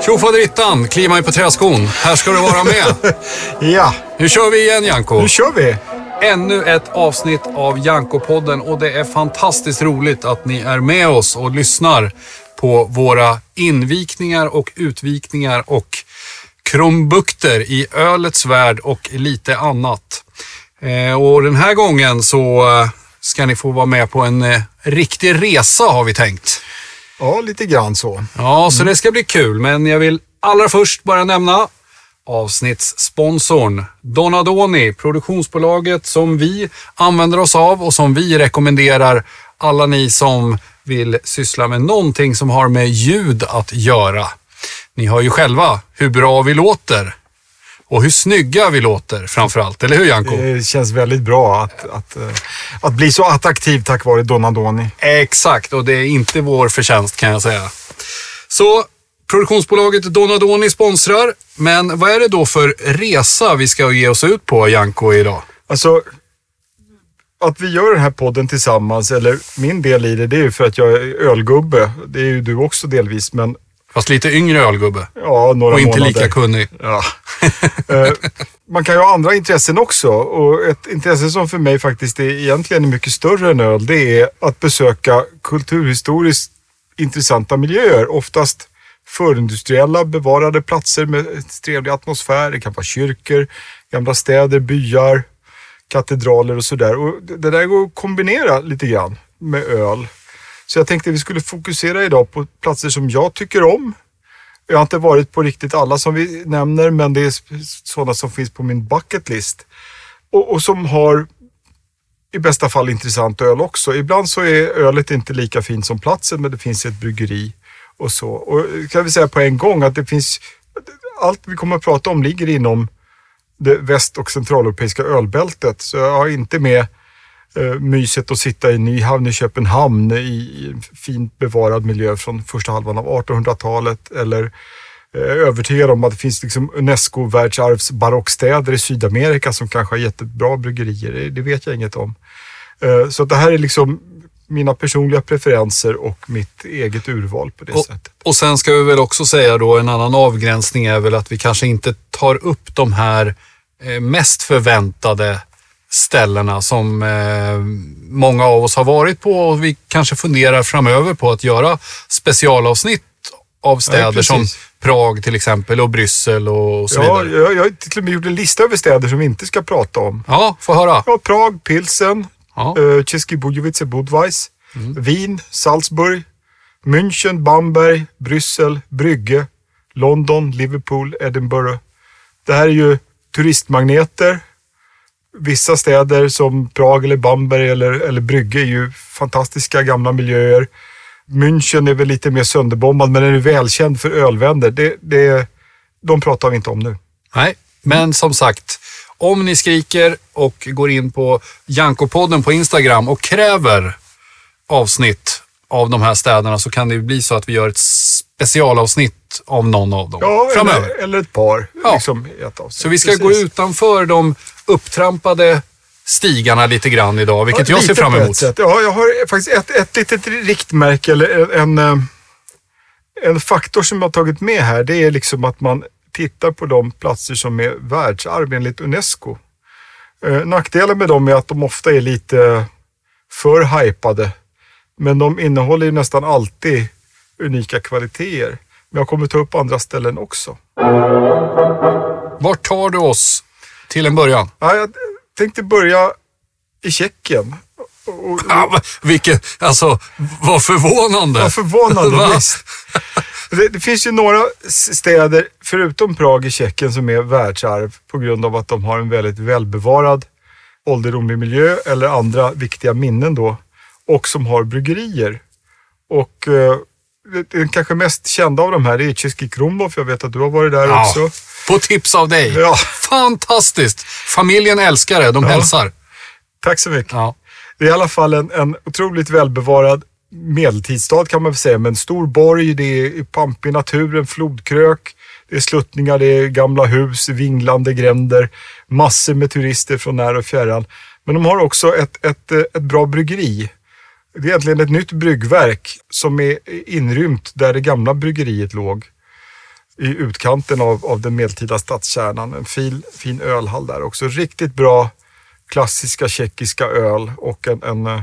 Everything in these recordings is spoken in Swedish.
Tjofaderittan, kliva mig på träskon. Här ska du vara med. Ja, Nu kör vi igen Janko. nu kör vi. Ännu ett avsnitt av Janko-podden och det är fantastiskt roligt att ni är med oss och lyssnar på våra invikningar och utvikningar och krumbukter i ölets värld och lite annat. Eh, och den här gången så eh, ska ni få vara med på en eh, riktig resa har vi tänkt. Ja, lite grann så. Ja, så det ska bli kul, men jag vill allra först bara nämna avsnittssponsorn Donadoni, produktionsbolaget som vi använder oss av och som vi rekommenderar alla ni som vill syssla med någonting som har med ljud att göra. Ni hör ju själva hur bra vi låter och hur snygga vi låter framförallt, eller hur Janko? Det känns väldigt bra att, att, eh, att bli så attraktiv tack vare Donadoni. Exakt, och det är inte vår förtjänst kan jag säga. Så produktionsbolaget Donadoni sponsrar, men vad är det då för resa vi ska ge oss ut på, Janko, idag? Alltså, att vi gör den här podden tillsammans, eller min del i det, det är ju för att jag är ölgubbe. Det är ju du också delvis, men Fast lite yngre ölgubbe ja, några och inte månader. lika kunnig. Ja. Eh, Man kan ju ha andra intressen också och ett intresse som för mig faktiskt är egentligen mycket större än öl, det är att besöka kulturhistoriskt intressanta miljöer. Oftast förindustriella bevarade platser med trevlig atmosfär. Det kan vara kyrkor, gamla städer, byar, katedraler och sådär. Och det det där går att kombinera lite grann med öl. Så jag tänkte vi skulle fokusera idag på platser som jag tycker om. Jag har inte varit på riktigt alla som vi nämner, men det är sådana som finns på min bucket list. Och, och som har i bästa fall intressant öl också. Ibland så är ölet inte lika fint som platsen, men det finns ett bryggeri och så. Och kan vi säga på en gång att det finns, allt vi kommer att prata om ligger inom det väst och centraleuropeiska ölbältet. Så jag har inte med myset att sitta i Nyhavn i Köpenhamn i, fint bevarad miljö från första halvan av 1800-talet eller eh, övertygad om att det finns liksom UNESCO världsarvsbarockstäder i Sydamerika som kanske har jättebra bryggerier. Det, vet jag inget om. Eh, så det här är liksom mina personliga preferenser och mitt eget urval på det Och, sättet. och sen ska vi väl också säga då en annan avgränsning är väl att vi kanske inte tar upp de här eh, mest förväntade ställena som eh, många av oss har varit på och vi kanske funderar framöver på att göra specialavsnitt av städer precis. som Prag till exempel och Bryssel och så Ja, vidare. jag, jag har till och med gjort en lista över städer som vi inte ska prata om. Ja, få höra. Ja, Prag, Pilsen, Ja. uh, Český Budějovice, Budweis, Wien, Salzburg, München, Bamberg, Bryssel, Brygge, London, Liverpool, Edinburgh. Det här är ju turistmagneter. Vissa städer som Prag eller Bamberg eller, eller Brygge är ju fantastiska gamla miljöer. München är väl lite mer sönderbombad men den är välkänd för ölvänner. Det, det, de pratar vi inte om nu. Nej, men som sagt, om ni skriker och går in på Janko-podden på Instagram och kräver avsnitt av de här städerna så kan det bli så att vi gör ett specialavsnitt av någon av dem Ja, framöver. eller, eller ett par. Ja. Liksom, ett. Så vi ska Precis. gå utanför de upptrampade stigarna lite grann idag, vilket Ja, jag ser fram ett emot. Ja, jag har faktiskt ett, ett litet riktmärke eller en, en, en faktor som jag har tagit med här. Det är liksom att man tittar på de platser som är världsarv enligt Unesco. Eh, nackdelen med dem är att de ofta är lite för hypade. Men de innehåller ju nästan alltid unika kvaliteter. Men jag kommer ta upp andra ställen också. Vart tar du oss till en början? Ja, jag tänkte börja i Tjeckien. Och- och- va- vilken, alltså, vad förvånande. Ja, förvånande Va? visst. Det, det finns ju några städer, förutom Prag i Tjeckien, som är världsarv på grund av att de har en väldigt välbevarad ålderdomlig miljö eller andra viktiga minnen då. Och som har bryggerier. Och eh, den kanske mest kända av de här är Český Krumlov. Jag vet att du har varit där Ja, också. På tips av dig. Ja. Fantastiskt. Familjen älskar det. De hälsar. Tack så mycket. Ja. Det är i alla fall en, en otroligt välbevarad medeltidsstad kan man väl säga, med en stor borg, det är pampig natur, en flodkrök, det är sluttningar, det är gamla hus, vinglande gränder, massor med turister från när och fjärran. Men de har också ett, ett, ett bra bryggeri Det är egentligen ett nytt bryggverk som är inrymt där det gamla bryggeriet låg. I utkanten av, av den medeltida stadskärnan. En fin, fin ölhall där också. Riktigt bra klassiska tjeckiska öl och en, en eh,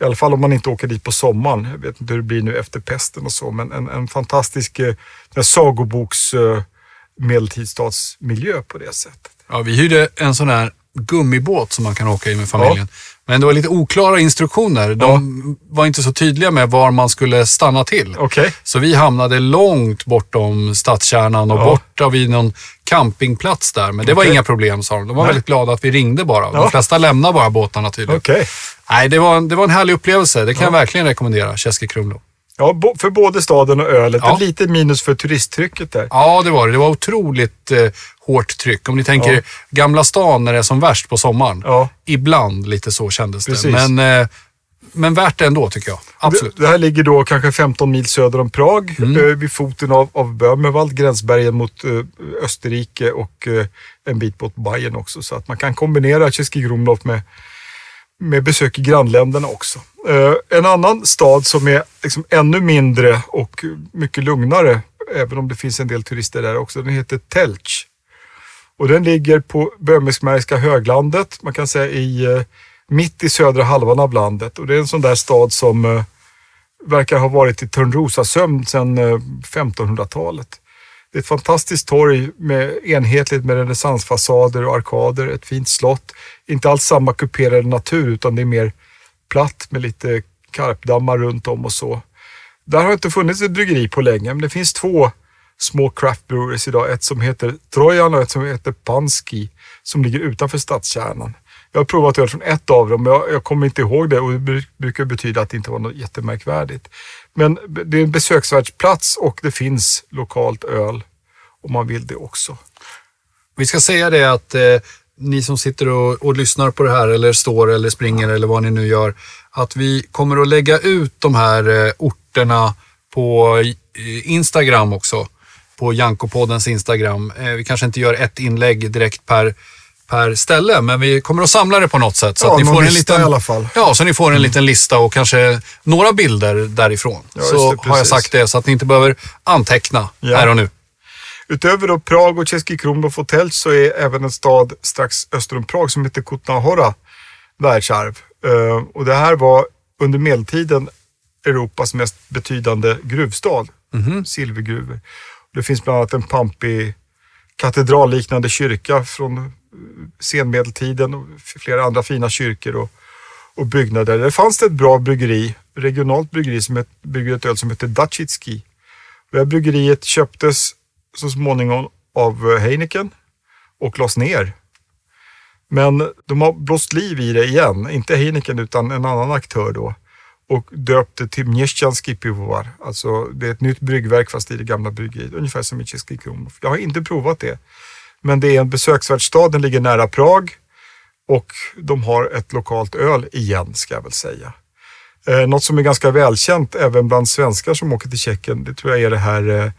i alla fall om man inte åker dit på sommaren. Jag vet inte hur det blir nu efter pesten och så, men en, en fantastisk eh, sagoboks eh, medeltidsstadsmiljö på det sättet. Ja, vi hyrde en sån här gummibåt som man kan åka i med familjen. Ja. Men det var lite oklara instruktioner. De ja. var inte så tydliga med var man skulle stanna till. Okay. Så vi hamnade långt bortom stadskärnan och ja. borta vid någon campingplats där. Men det okay. var inga problem sa de. De var Nej. väldigt glada att vi ringde bara. De flesta lämnade bara båtarna tydligen. Okay. Nej, det var, det var en härlig upplevelse. Det kan jag verkligen rekommendera, Keski Krumlov. Ja, för både staden och ölet. Ja. Lite minus för turisttrycket där. Ja, det var det. Det var otroligt eh, hårt tryck. Om ni tänker ja. Gamla stan när det är som värst på sommaren. Ja. Ibland lite så kändes Precis. det. Men, eh, men värt det ändå tycker jag. Absolut. Det, här ligger då kanske 15 mil söder om Prag. Mm. Eh, vid foten av, av Böhmerwald, gränsbergen mot eh, Österrike och eh, en bit mot Bayern också. Så att man kan kombinera Český Krumlov med med besök i grannländerna också. Eh, en annan stad som är liksom ännu mindre och mycket lugnare, även om det finns en del turister där också, den heter Telch. Och den ligger på Böhmiskmärska höglandet, man kan säga i eh, mitt i södra halvan av landet. Och det är en sån där stad som eh, verkar ha varit i Törnrosasömn sedan 1500-talet. Det är ett fantastiskt torg med enhetligt med renässansfasader och arkader, ett fint slott. Inte alls samma kuperade natur utan det är mer platt med lite karpdammar runt om och så. Där har inte funnits ett bryggeri på länge, men det finns två små craft breweries idag. Ett som heter Trojan och ett som heter Pansky som ligger utanför stadskärnan. Jag har provat öl från ett av dem, men jag, jag kommer inte ihåg det och det brukar betyda att det inte var något jättemärkvärdigt. Men det är en besöksvärdsplats och det finns lokalt öl om man vill det också. Vi ska säga det att eh, ni som sitter och, och, lyssnar på det här eller står eller springer eller vad ni nu gör, att vi kommer att lägga ut de här eh, orterna på eh, Instagram också. På Jankopoddens Instagram. Eh, vi kanske inte gör ett inlägg direkt per per ställe, men vi kommer att samla det på något sätt. Så ja, att ni får en liten, i alla fall. Ja, så ni får en mm. liten lista och kanske några bilder därifrån. Ja, så det, har jag sagt det, så att ni inte behöver anteckna ja. här och nu. Utöver då Prag och Český Krumlov Hotel så är även en stad strax öster om Prag som heter Kutna världsarv. Uh, och det här var under medeltiden Europas mest betydande gruvstad. Mm. Silvergruvor. Det finns bland annat en pampig katedralliknande kyrka från senmedeltiden och flera andra fina kyrkor och, och byggnader. Där fanns det ett bra bryggeri, regionalt bryggeri som het, bygger ett öl som heter Dachitski. Det här bryggeriet köptes så småningom av eh, Heineken och lades ner. Men de har blåst liv i det igen, inte Heineken utan en annan aktör då och döpte till Mjeścianski pivovar. Alltså det är ett nytt bryggverk fast i det gamla bryggeriet, ungefär som i Český Jag har inte provat det. Men det är en besöksvärdsstad, den ligger nära Prag och de har ett lokalt öl igen ska jag väl säga. Eh, något som är ganska välkänt även bland svenskar som åker till Tjeckien, det tror jag är det här eh,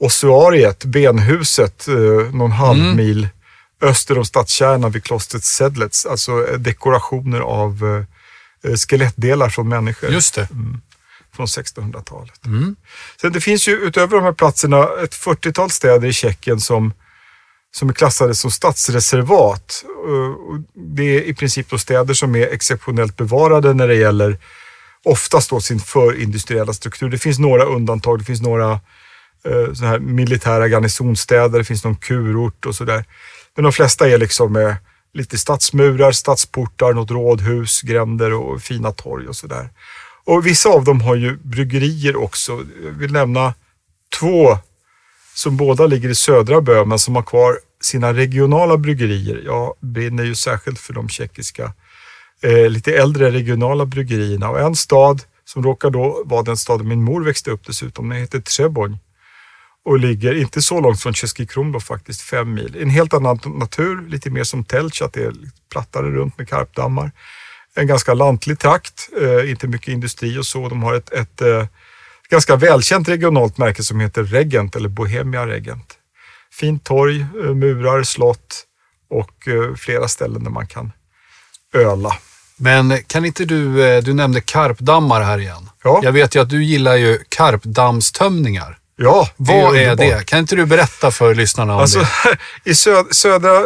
ossuariet, benhuset, eh, någon halv mm. mil öster om stadskärnan vid klostret Sedlets. Alltså eh, dekorationer av eh, eh, skelettdelar från människor. Just det. Mm, från 1600-talet. Mm. Sen det finns ju utöver de här platserna ett 40-tal städer i Tjeckien som som är klassade som stadsreservat. Eh, det är i princip då städer som är exceptionellt bevarade när det gäller oftast då sin förindustriella struktur. Det finns några undantag. Det finns några eh, så här militära garnisonsstäder. det finns någon kurort och sådär. Men de flesta är liksom med lite stadsmurar, stadsportar, något rådhus, gränder och fina torg och sådär. Och vissa av dem har ju bryggerier också. Jag vill nämna två som båda ligger i södra Böhmen som har kvar sina regionala bryggerier. Jag brinner ju särskilt för de tjeckiska eh, lite äldre regionala bryggerierna och en stad som råkar då vara den staden min mor växte upp dessutom, den heter Trebon och ligger inte så långt från Český Krumlov faktiskt, fem mil. En helt annan natur, lite mer som Telch, att det är plattare runt med karpdammar. En ganska lantlig trakt, eh, inte mycket industri och så. De har ett, ett eh, ganska välkänt regionalt märke som heter Regent eller Bohemia Regent. Fint torg, eh, murar, slott och eh, flera ställen där man kan öla. Men kan inte du, eh, du nämnde karpdammar här igen. Ja. Jag vet ju att du gillar ju karpdammstömningar. Ja, det Vad är underbart. det? Kan inte du berätta för lyssnarna om Alltså, det? i, sö södra,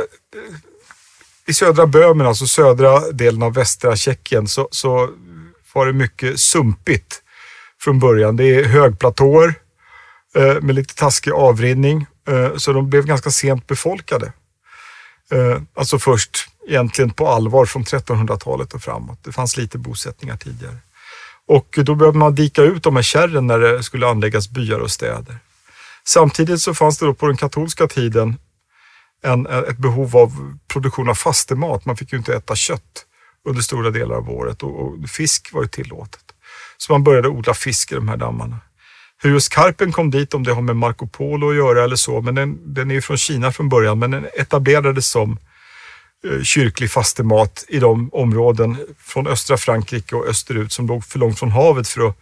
I södra Böhmen, alltså södra delen av västra Tjeckien, så, så var det mycket sumpigt från början. Det är högplatåer eh, med lite taskig avrinning, Eh, så de blev ganska sent befolkade. Eh, alltså först egentligen på allvar från 1300-talet och framåt. Det fanns lite bosättningar tidigare. Och då behövde man dika ut de här kärren när det skulle anläggas byar och städer. Samtidigt så fanns det då på den katolska tiden en, eh, ett behov av produktion av fastemat. Man fick ju inte äta kött under stora delar av året och, och fisk var ju tillåtet. Så man började odla fisk i de här dammarna. Hur just karpen kom dit, om det har med Marco Polo att göra eller så, men den, den är ju från Kina från början, men den etablerades som eh, kyrklig fastemat i de områden från östra Frankrike och österut som låg för långt från havet för att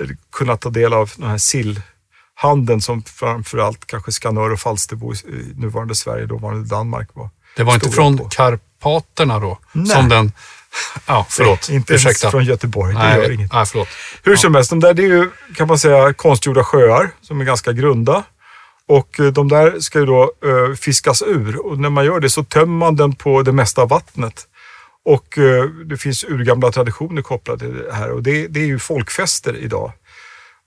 eh, kunna ta del av den här sillhandeln som framförallt kanske Skanör och Falsterbo i nuvarande Sverige, dåvarande Danmark var. Det var inte från på. Karpaterna då? Nej. Som den... Ja, förlåt. Inte ens Ursäkta. från Göteborg, det gör Nej, inget. nej, förlåt. Hur som helst, de där det är ju kan man säga konstgjorda sjöar som är ganska grunda. Och eh, de där ska ju då eh, fiskas ur och när man gör det så tömmer man den på det mesta av vattnet. Och eh, det finns urgamla traditioner kopplade till det här och det, det är ju folkfester idag.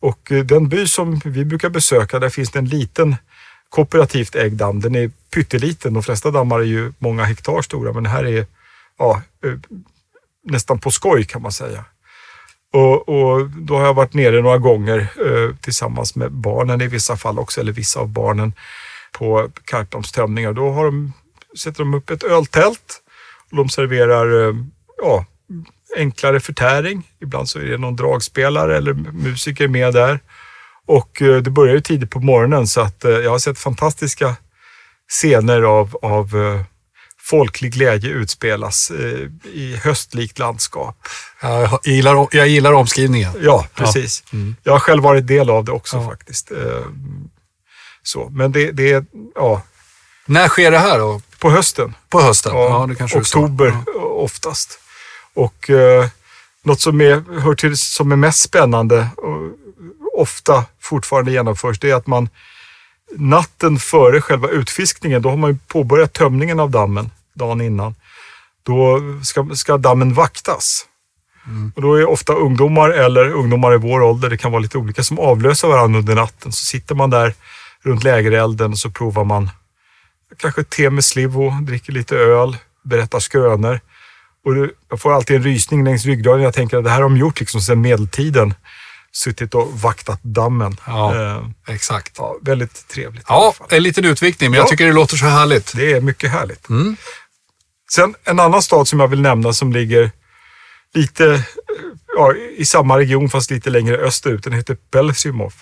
Och eh, den by som vi brukar besöka, där finns det en liten kooperativt ägd damm. Den är pytteliten. De flesta dammar är ju många hektar stora, men här är ja, eh, nästan på skoj kan man säga. Och, och då har jag varit nere några gånger eh, tillsammans med barnen i vissa fall också, eller vissa av barnen på karpdammstömningar. Då har de, sätter de upp ett öltält och de serverar eh, ja, enklare förtäring. Ibland så är det någon dragspelare eller musiker med där. Och eh, det börjar ju tidigt på morgonen så att eh, jag har sett fantastiska scener av, av eh, folklig glädje utspelas eh, i höstlikt landskap. Jag gillar, jag gillar omskrivningen. Ja, precis. Jag har själv varit del av det också Ja. faktiskt. Eh, Så, men det, det är ja, När sker det här då? på hösten. På hösten? Ja, det kanske oktober Ja. oftast. Och eh, något som är, hör till som är mest spännande och ofta fortfarande genomförs, det är att man natten före själva utfiskningen, då har man ju påbörjat tömningen av dammen dagen innan. Då ska, ska dammen vaktas. Och då är ofta ungdomar eller ungdomar i vår ålder, det kan vara lite olika, som avlöser varandra under natten. Så sitter man där runt lägerelden och så provar man kanske te med slivo, dricker lite öl, berättar skrönor. Och jag får alltid en rysning längs ryggraden. Jag tänker att det här har de gjort liksom sedan medeltiden. Suttit och vaktat dammen. Ja. Eh, Exakt. ja, väldigt trevligt. Ja, en liten utvikning, men jag Ja. tycker det låter så härligt. Det är mycket härligt. Mm. Sen en annan stad som jag vill nämna som ligger lite ja, i samma region fast lite längre österut. Den heter Belsimov.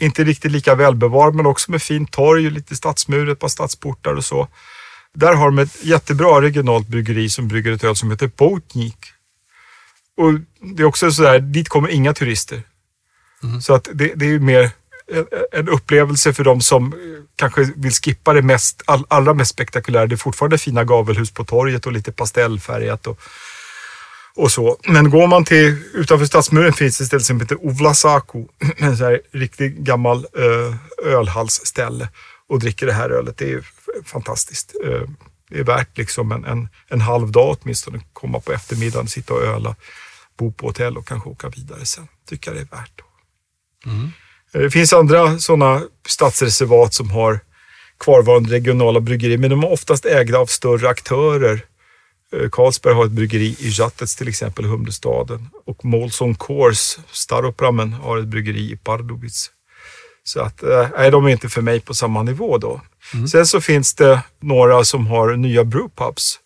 Inte riktigt lika välbevarad men också med fint torg, lite stadsmur, ett par stadsportar och så. Där har de ett jättebra regionalt bryggeri som brygger ett öl som heter Botnik. Och det är också sådär, dit kommer inga turister. Så att det, det är ju mer en, upplevelse för de som eh, kanske vill skippa det mest, all, allra mest spektakulära. Det är fortfarande fina gavelhus på torget och lite pastellfärgat och, och så. Men går man till, utanför stadsmuren finns det ett ställe som heter Ovlasaku. En sån här riktigt gammal eh, ölhallsställe och dricker det här ölet. Det är ju fantastiskt. Eh, det är värt liksom en, en, en halv dag åtminstone. Komma på eftermiddagen, sitta och öla, bo på hotell och kanske åka vidare sen. Tycker jag det är värt. Mm. Det finns andra sådana stadsreservat som har kvarvarande regionala bryggerier, men de är oftast ägda av större aktörer. Eh, Carlsberg har ett bryggeri i Žatec till exempel, Humlestaden. Och Molson Coors, Staropramen, har ett bryggeri i Pardubic. Så att, eh, nej, de är inte för mig på samma nivå då. Sen så finns det några som har nya brewpubs.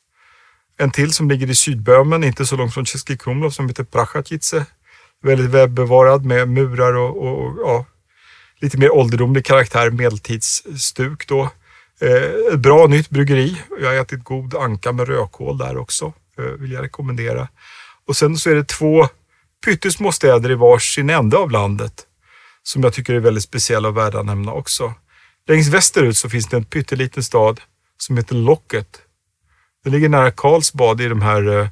En till som ligger i Sydböhmen, inte så långt från Český Krumlov, som heter Prachacice. Väldigt välbevarad med murar och, och, och ja, lite mer ålderdomlig karaktär, medeltidsstuk då. Eh, ett bra nytt bryggeri. Jag har ätit god anka med rödkål där också. Eh, vill jag rekommendera. Och sen så är det två pyttesmå städer i varsin ände av landet som jag tycker är väldigt speciella och värda att nämna också. Längst västerut så finns det en pytteliten stad som heter Locket. Den ligger nära Karlsbad i de här eh,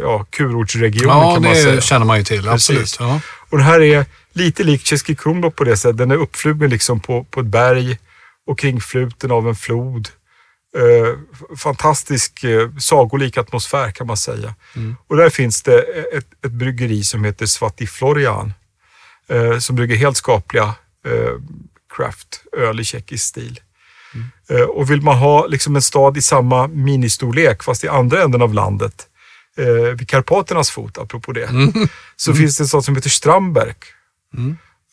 ja, kurortsregionen Ja, kan man säga. det känner man ju till. Precis. Absolut. Ja. Och den här är lite lik Český Krumlov på det sättet. Den är uppflugen liksom på, på ett berg och kringfluten av en flod. Eh, fantastisk eh, sagolik atmosfär kan man säga. Och där finns det ett, ett bryggeri som heter Svati Florian. Eh, som brygger helt skapliga eh, craft-öl i tjeckisk stil. Eh, och vill man ha liksom en stad i samma ministorlek fast i andra änden av landet, eh, vid Karpaternas fot, apropå det, så finns det en stad som heter Stramberg.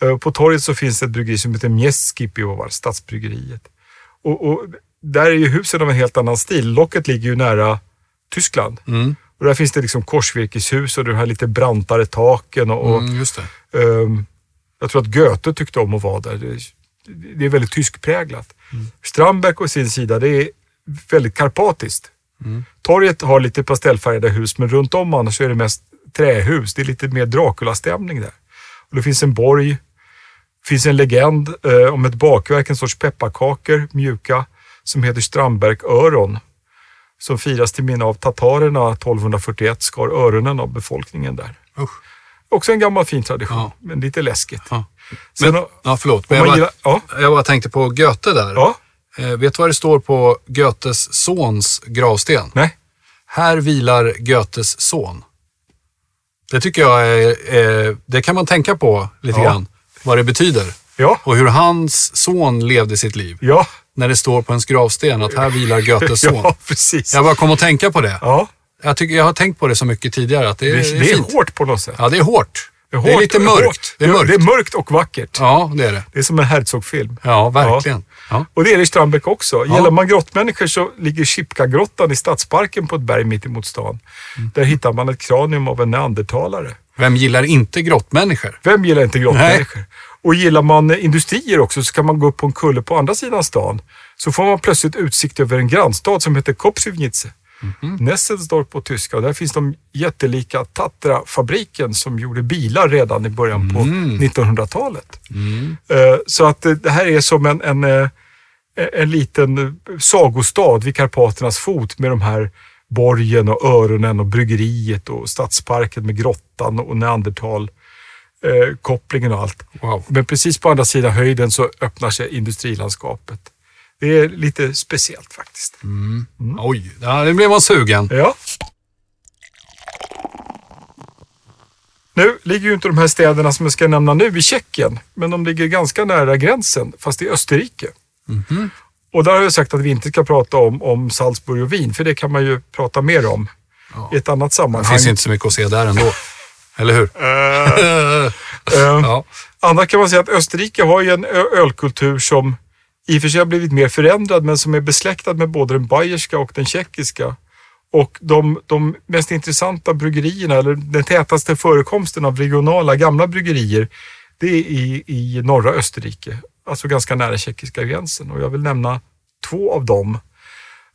Eh, på torget så finns det ett bryggeri som heter Mjeski Pivovar, Stadsbryggeriet. Och, och där är ju husen av en helt annan stil. Locket ligger ju nära Tyskland. Och där finns det liksom korsvirkeshus och de här lite brantare taken. Och, och Mm. Ehm, jag tror att Goethe tyckte om att vara där. Det, det är väldigt tyskpräglat. Strandberg å sin sida, det är väldigt karpatiskt. Torget har lite pastellfärgade hus, men runt om annars är det mest trähus. Det är lite mer Dracula-stämning där. Och det finns en borg. Det finns en legend eh, om ett bakverk, en sorts pepparkakor, mjuka, som heter Strandberg-öron. Som firas till minne av tatarerna 1241 skar öronen av befolkningen där. Usch. Också en gammal fin tradition, Ja. men lite läskigt. Ja. Sen, Men, ja, förlåt. Men jag, bara, gillar, ja, jag bara tänkte på Goethe där. ja, Eh, vet du vad det står på Goethes sons gravsten? nej. Här vilar Goethes son. Det tycker jag är, eh, det kan man tänka på lite Ja. grann. Vad det betyder. Ja, Och hur hans son levde sitt liv. ja, När det står på ens gravsten att här vilar Goethes son. ja, precis. Jag bara kom att tänka på det. Ja, Jag, tycker, jag har tänkt på det så mycket tidigare att det är, det, det är det är fint. hårt på något sätt. Ja, det är hårt. Det är, hårt, lite hårt. mörkt. Det är mörkt. Det är mörkt och vackert. Ja, det är det. Det är som en Herzog-film. Ja, verkligen. Ja. Och det är det i Strandbäck också. Ja. Gillar man grottmänniskor så ligger Chipka-grottan i Stadsparken på ett berg mitt emot stan. Mm. Där hittar man ett kranium av en neandertalare. Vem gillar inte grottmänniskor? Vem gillar inte grottmänniskor? Och gillar man eh, industrier också så kan man gå upp på en kulle på andra sidan stan. Så får man plötsligt utsikt över en grannstad som heter Kopsivnice. Mhm. Nesselsdorp på tyska. Och där finns de jättelika Tatra-fabriken som gjorde bilar redan i början på Mm. 1900-talet. Eh, Så att eh, det här är som en, en, eh, en liten sagostad vid Karpaternas fot med de här borgen och öronen och bryggeriet och stadsparken med grottan och neandertal kopplingen och allt. Wow. Men precis på andra sidan höjden så öppnar sig industrilandskapet. Det är lite speciellt faktiskt. Mm. Oj, ja, nu blev man sugen. Ja. Nu ligger ju inte de här städerna som jag ska nämna nu i Tjeckien, men de ligger ganska nära gränsen, fast i Österrike. Och där har jag sagt att vi inte ska prata om, om Salzburg och Wien, för det kan man ju prata mer om i ett annat Det sammanhang. finns inte så mycket att se där ändå. Eller hur? Eh, ja. Annars kan man säga att Österrike har ju en ölkultur som i och för sig har blivit mer förändrad, men som är besläktad med både den bayerska och den tjeckiska. Och de, de mest intressanta bryggerierna, eller den tätaste förekomsten av regionala gamla bryggerier, det är i, i norra Österrike. Alltså ganska nära tjeckiska gränsen. Och jag vill nämna två av dem.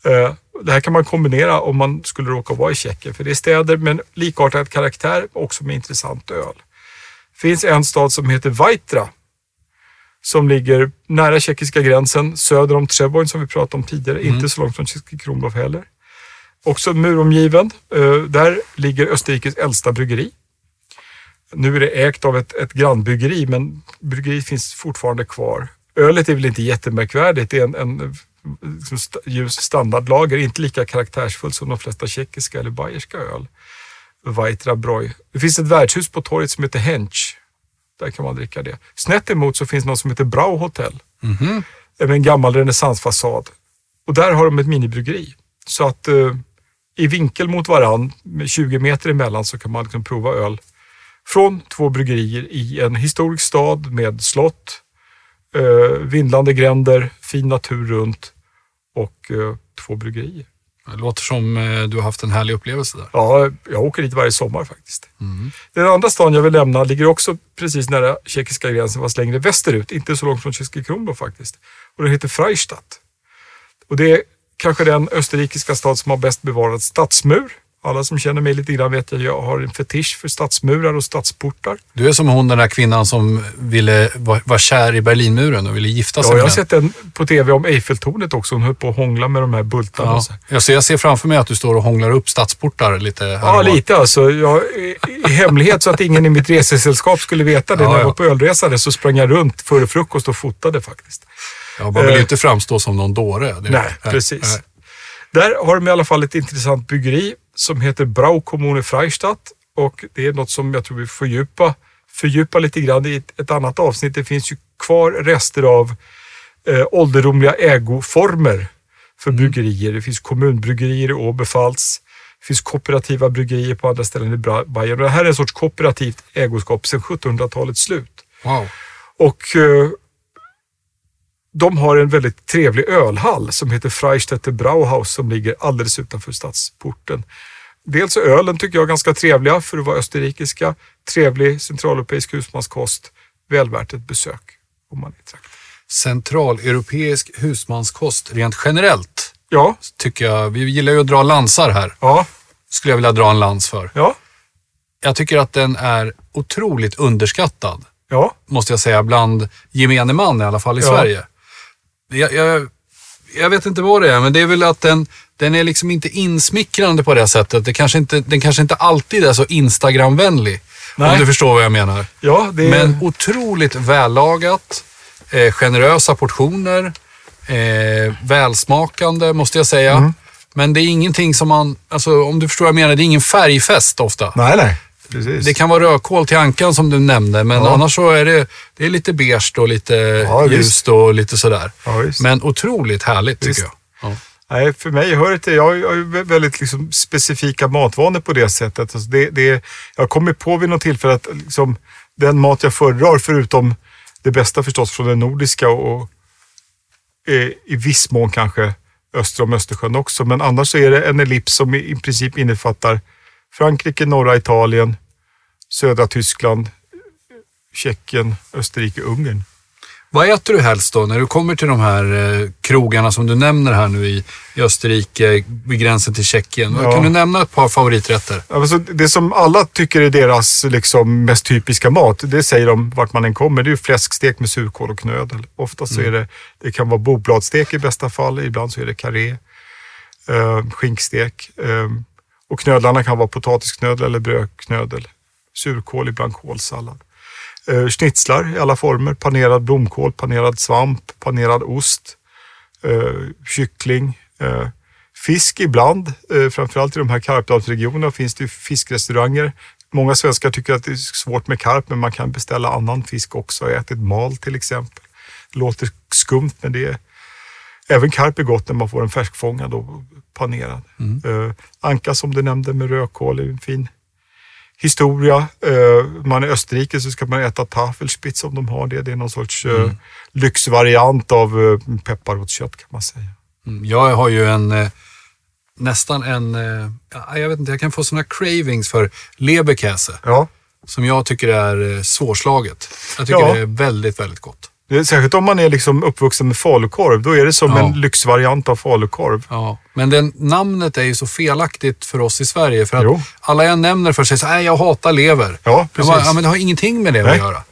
Eh, det här kan man kombinera om man skulle råka vara i Tjeckien, för det är städer med likartad karaktär, också med intressant öl. Det finns en stad som heter Vajtra som ligger nära tjeckiska gränsen, söder om Treboin som vi pratade om tidigare, inte så långt från Český Krumlov heller. Också muromgiven. Eh, Där ligger Österrikes äldsta bryggeri. Nu är det ägt av ett, ett grannbryggeri, men bryggeriet finns fortfarande kvar. Ölet är väl inte jättemärkvärdigt. Det är en, en liksom ljus standardlager, inte lika karaktärsfull som de flesta tjeckiska eller bayerska öl. Weitra Broj. Det finns ett värdshus på torget som heter Hench. Där kan man dricka det. Snett emot så finns något som heter Brau Hotel. Mm-hmm. Med en gammal renässansfasad. Och där har de ett minibryggeri. Så att eh, i vinkel mot varann, med 20 meter emellan, så kan man liksom prova öl från två bryggerier i en historisk stad med slott, eh, vindlande gränder, fin natur runt och eh, två bryggerier. Det låter som eh, du har haft en härlig upplevelse där. Ja, jag åker dit varje sommar faktiskt. Den andra stan jag vill nämna ligger också precis nära tjeckiska gränsen, fast längre västerut. Inte så långt från Český Krumlov faktiskt. Och den heter Freistadt. Och det är kanske den österrikiska stad som har bäst bevarad stadsmur. Alla som känner mig lite grann vet att jag har en fetisch för stadsmurar och stadsportar. Du är som hon den där kvinnan som ville vara var kär i Berlinmuren och ville gifta sig Ja, jag har med den. sett den på tv om Eiffeltornet också. Hon höll på att hångla med de här bultarna. Ja. och så. Jag, ser, framför mig att du står och hånglar upp stadsportar lite här Ja, lite alltså. Jag, i, hemlighet så att ingen i mitt resesällskap skulle veta det. Ja, När jag ja. var på ölresa så sprang jag runt före frukost och fotade faktiskt. Ja, man vill ju Eh. inte framstå som någon dåre. Nej, precis. nej. Där har de i alla fall ett intressant byggeri som heter Brau Kommune Freistadt. Och det är något som jag tror vi får fördjupa, fördjupa lite grann i ett, ett annat avsnitt. Det finns ju kvar rester av eh, ålderdomliga ägoformer för bryggerier. Det finns kommunbryggerier i Oberpfalz. Det finns kooperativa bryggerier på andra ställen i Bayern. Det här är en sorts kooperativt ägoskap sedan 1700-talets slut. Wow. Och eh, de har en väldigt trevlig ölhall som heter Freistädter Brauhaus som ligger alldeles utanför stadsporten. Dels är ölen tycker jag ganska trevliga för att vara österrikiska. Trevlig centraleuropeisk husmanskost. Väl värt ett besök om man är i trakten. Centraleuropeisk husmanskost rent generellt Ja, tycker jag. Vi gillar ju att dra lansar här. ja, Skulle jag vilja dra en lans för. ja, Jag tycker att den är otroligt underskattad. ja. måste jag säga, bland gemene man i alla fall i Ja. Sverige. Jag, jag, jag vet inte vad det är, men det är väl att den, den är liksom inte insmickrande på det sättet. Det kanske inte, den kanske inte alltid är så Instagramvänlig. Om du förstår vad jag menar. ja det är, Men otroligt vällagat, eh, generösa portioner, eh, välsmakande måste jag säga. Mm. Men det är ingenting som man, alltså om du förstår vad jag menar, det är ingen färgfest ofta. Nej, nej. Precis. Det kan vara rödkål till ankan som du nämnde, men Ja. annars så är det, det är lite beige och lite Ja, ljust och lite sådär. Ja. Men otroligt härligt Visst. tycker jag. Nej, för mig hör det till, jag har ju- väldigt liksom specifika matvanor på det sättet. Alltså det, det, jag har kommit på vid något tillfälle att liksom, den mat jag föredrar, förutom det bästa förstås från den nordiska och eh, i viss mån kanske öster om Östersjön också. Men annars så är det en ellips som i, i princip innefattar Frankrike, norra Italien, södra Tyskland, Tjeckien, Österrike, Ungern. Vad äter du helst då när du kommer till de här eh, krogarna som du nämner här nu i, i Österrike, vid gränsen till Tjeckien? Ja. Kan du nämna ett par favoriträtter? Alltså, det som alla tycker är deras liksom, mest typiska mat, det säger de vart man än kommer. Det är fläskstek med surkål och knödel. Ofta så är det, det kan vara bobladstek i bästa fall, ibland så är det karré, eh, skinkstek. Eh, och knödlarna kan vara potatisknödel eller brödknödel. Surkål, ibland kålsallad. Eh, schnitzlar i alla former, panerad blomkål, panerad svamp, panerad ost, eh, kyckling, eh, fisk ibland. Eh, framförallt i de här Karpdalsregionerna finns det ju fiskrestauranger. Många svenskar tycker att det är svårt med karp, men man kan beställa annan fisk också. Jag har ätit mal till exempel. Det låter skumt, men det är Även karp är gott när man får en färskfångad och panerad. Eh, anka som du nämnde med rödkål är en fin historia. Eh, man i Österrike så ska man äta tafelspitz om de har det. Det är någon sorts eh, lyxvariant av eh, pepparrotskött kan man säga. Mm, Jag har ju en, nästan en, ja, jag vet inte, jag kan få sådana cravings för leberkäse. Ja. Som jag tycker är svårslaget. Jag tycker Ja. det är väldigt, väldigt gott. Är, särskilt om man är liksom uppvuxen med falukorv. Då är det som Ja. en lyxvariant av falukorv. Ja, men den, namnet är ju så felaktigt för oss i Sverige. För att Jo. alla jag nämner för sig säger jag hatar lever. Ja, precis. bara, ja, men det har ingenting med det Nej. att göra.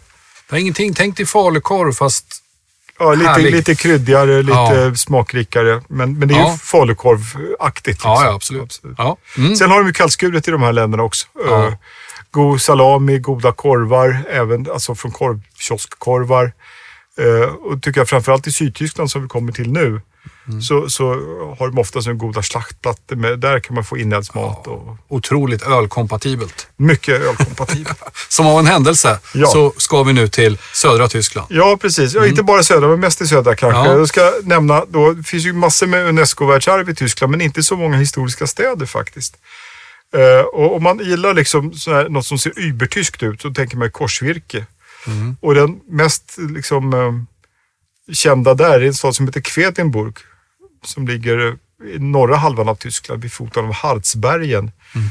Det har ingenting, tänk dig falukorv fast Ja, lite, lite kryddigare, lite Ja. smakrikare. Men, men det är Ja. ju falukorvaktigt. Liksom. Ja, ja absolut. Ja. Mm. Sen har de ju kallskuret i de här länderna också. Ja. Eh, god salami, goda korvar, även alltså från korv, kioskkorvar. Eh, och tycker jag framförallt i Sydtyskland som vi kommer till nu, Mm. så, så har de ofta så goda slaktplattor. Med, där kan man få inälvsmat och Otroligt ölkompatibelt. mycket ölkompatibelt. Som av en händelse Ja. så ska vi nu till södra Tyskland. Ja, precis. Ja, Inte bara södra, men mest i södra kanske. Mm. Ja. Jag ska nämna, då, det finns ju massor med Unesco-världsarv i Tyskland, men inte så många historiska städer faktiskt. Eh, och om man gillar liksom här, något som ser übertyskt ut så tänker man korsvirke. Mm. Och den mest liksom, eh, kända där är en stad som heter Quedlinburg som ligger i norra halvan av Tyskland vid foten av Harzbergen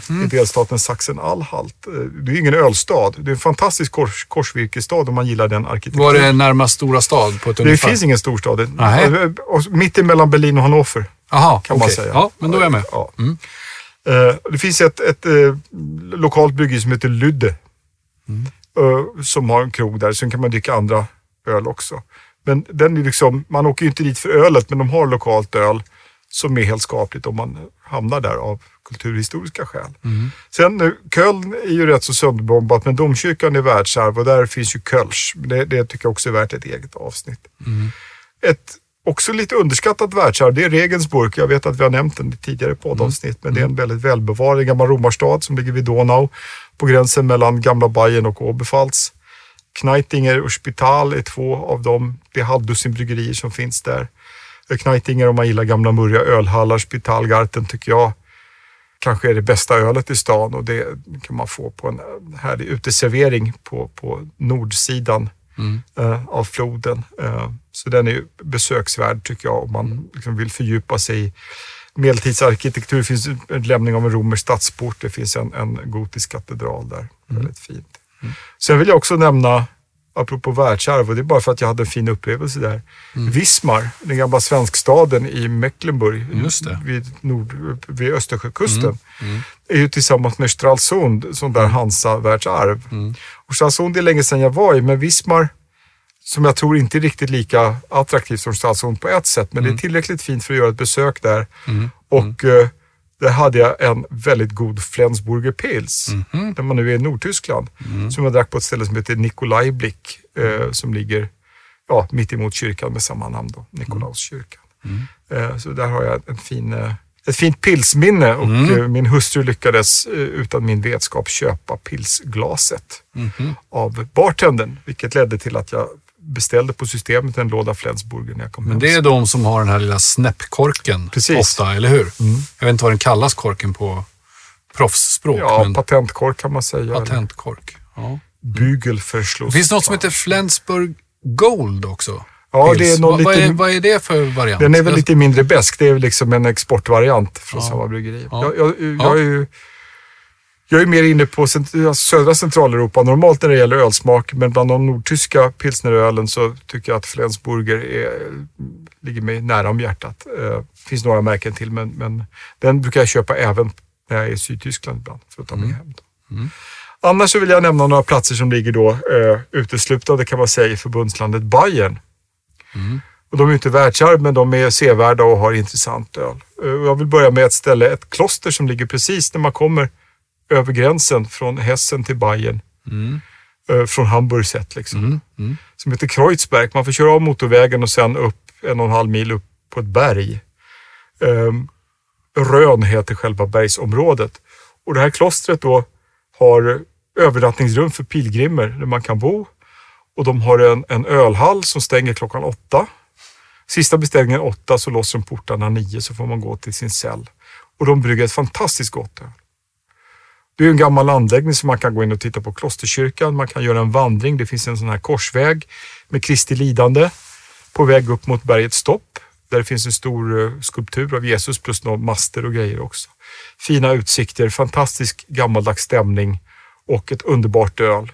Mhm. i delstaten Sachsen-Anhalt. Eh, Det är ingen ölstad. Det är en fantastisk kors, korsvirkesstad om man gillar den arkitekturen. Var det närmast stora stad på ett Det ungefär? finns ingen storstad. Mitt emellan Berlin och Hannover Aha, kan man okej. säga. Ja, men då är jag med. Ja. Mm. Eh, det finns ett, ett eh, lokalt bryggeri som heter Lydde. Eh, som har en krog där. Sen kan man dricka andra öl också. Men den är liksom, man åker ju inte dit för ölet, men de har lokalt öl som är helt skapligt om man hamnar där av kulturhistoriska skäl. Sen nu, Köln är ju rätt så sönderbombat, men domkyrkan är världsarv och där finns ju Kölsch. Det, det tycker jag också är värt ett eget avsnitt. Ett också lite underskattat världsarv, det är Regensburg. Jag vet att vi har nämnt den i tidigare poddavsnitt, men det är en väldigt välbevarad gammal romarstad som ligger vid Donau på gränsen mellan gamla Bayern och Oberpfalz. Kneitinger och Spital är två av dem. Det är halvdussin som finns där. Kneitinger om man gillar gamla murriga ölhallar. Spitalgarten tycker jag kanske är det bästa ölet i stan och det kan man få på en härlig uteservering på, på nordsidan eh, av floden. Eh, så den är besöksvärd tycker jag om man liksom vill fördjupa sig i medeltidsarkitektur. Det finns en lämning av en romersk stadsport. Det finns en, en gotisk katedral där. Väldigt fint. Sen vill jag också nämna, apropå världsarv, och det är bara för att jag hade en fin upplevelse där. Wismar, den gamla svenskstaden i Mecklenburg Just det. vid, nord, vid Östersjökusten, är ju tillsammans med Stralsund sån där Hansa-världsarv. Och Stralsund är länge sedan jag var i, men Wismar, som jag tror inte är riktigt lika attraktivt som Stralsund på ett sätt, men det är tillräckligt fint för att göra ett besök där. Och eh, där hade jag en väldigt god Flensburger Pils, där man nu är i Nordtyskland, som jag drack på ett ställe som heter Nikolajblick, eh, som ligger ja, mitt emot kyrkan med samma namn, då, Nikolauskyrkan. Eh, så där har jag en fin, eh, ett fint pilsminne och eh, min hustru lyckades eh, utan min vetskap köpa pilsglaset av bartendern, vilket ledde till att jag beställde på systemet en låda Flensburger när jag kom Men hem. det är de som har den här lilla snäppkorken Precis. Mm. ofta, eller hur? Jag vet inte vad den kallas, korken på proffsspråk. Ja, men patentkork kan man säga. patentkork. Ja. Bügelverschluss. Det finns något som heter Flensburg Gold också. Ja, Pils. det är någon vad, vad, är, lite- vad är det för variant? Den är väl lite mindre besk. Det är väl liksom en exportvariant från Ja. samma bryggeri. Ja. Jag, jag, jag, Ja. är ju, jag är mer inne på södra Centraleuropa normalt när det gäller ölsmak, men bland de nordtyska pilsnerölen så tycker jag att Flensburger är, ligger mig nära om hjärtat. Det finns några märken till, men, men den brukar jag köpa även när jag är i Sydtyskland ibland för att ta Mm. med hem. Dem. Annars så vill jag nämna några platser som ligger då eh, uteslutande kan man säga i förbundslandet Bayern. Och de är inte världsarv, men de är sevärda och har intressant öl. Eh, Jag vill börja med ett ställe, ett kloster som ligger precis när man kommer över gränsen från Hessen till Bayern. Eh, Från Hamburg sett liksom. Som heter Kreuzberg. Man får köra av motorvägen och sen upp en och en halv mil upp på ett berg. Um, Rön heter själva bergsområdet. Och det här klostret då har övernattningsrum för pilgrimer där man kan bo. Och de har en, en ölhall som stänger klockan åtta. Sista beställningen åtta så låser de portarna nio så får man gå till sin cell. Och de brygger ett fantastiskt gott öl. Det är en gammal anläggning som man kan gå in och titta på klosterkyrkan. Man kan göra en vandring. Det finns en sån här korsväg med Kristi lidande på väg upp mot bergets topp. Där det finns en stor eh, skulptur av Jesus plus några master och grejer också. Fina utsikter, fantastisk gammaldags stämning och ett underbart öl.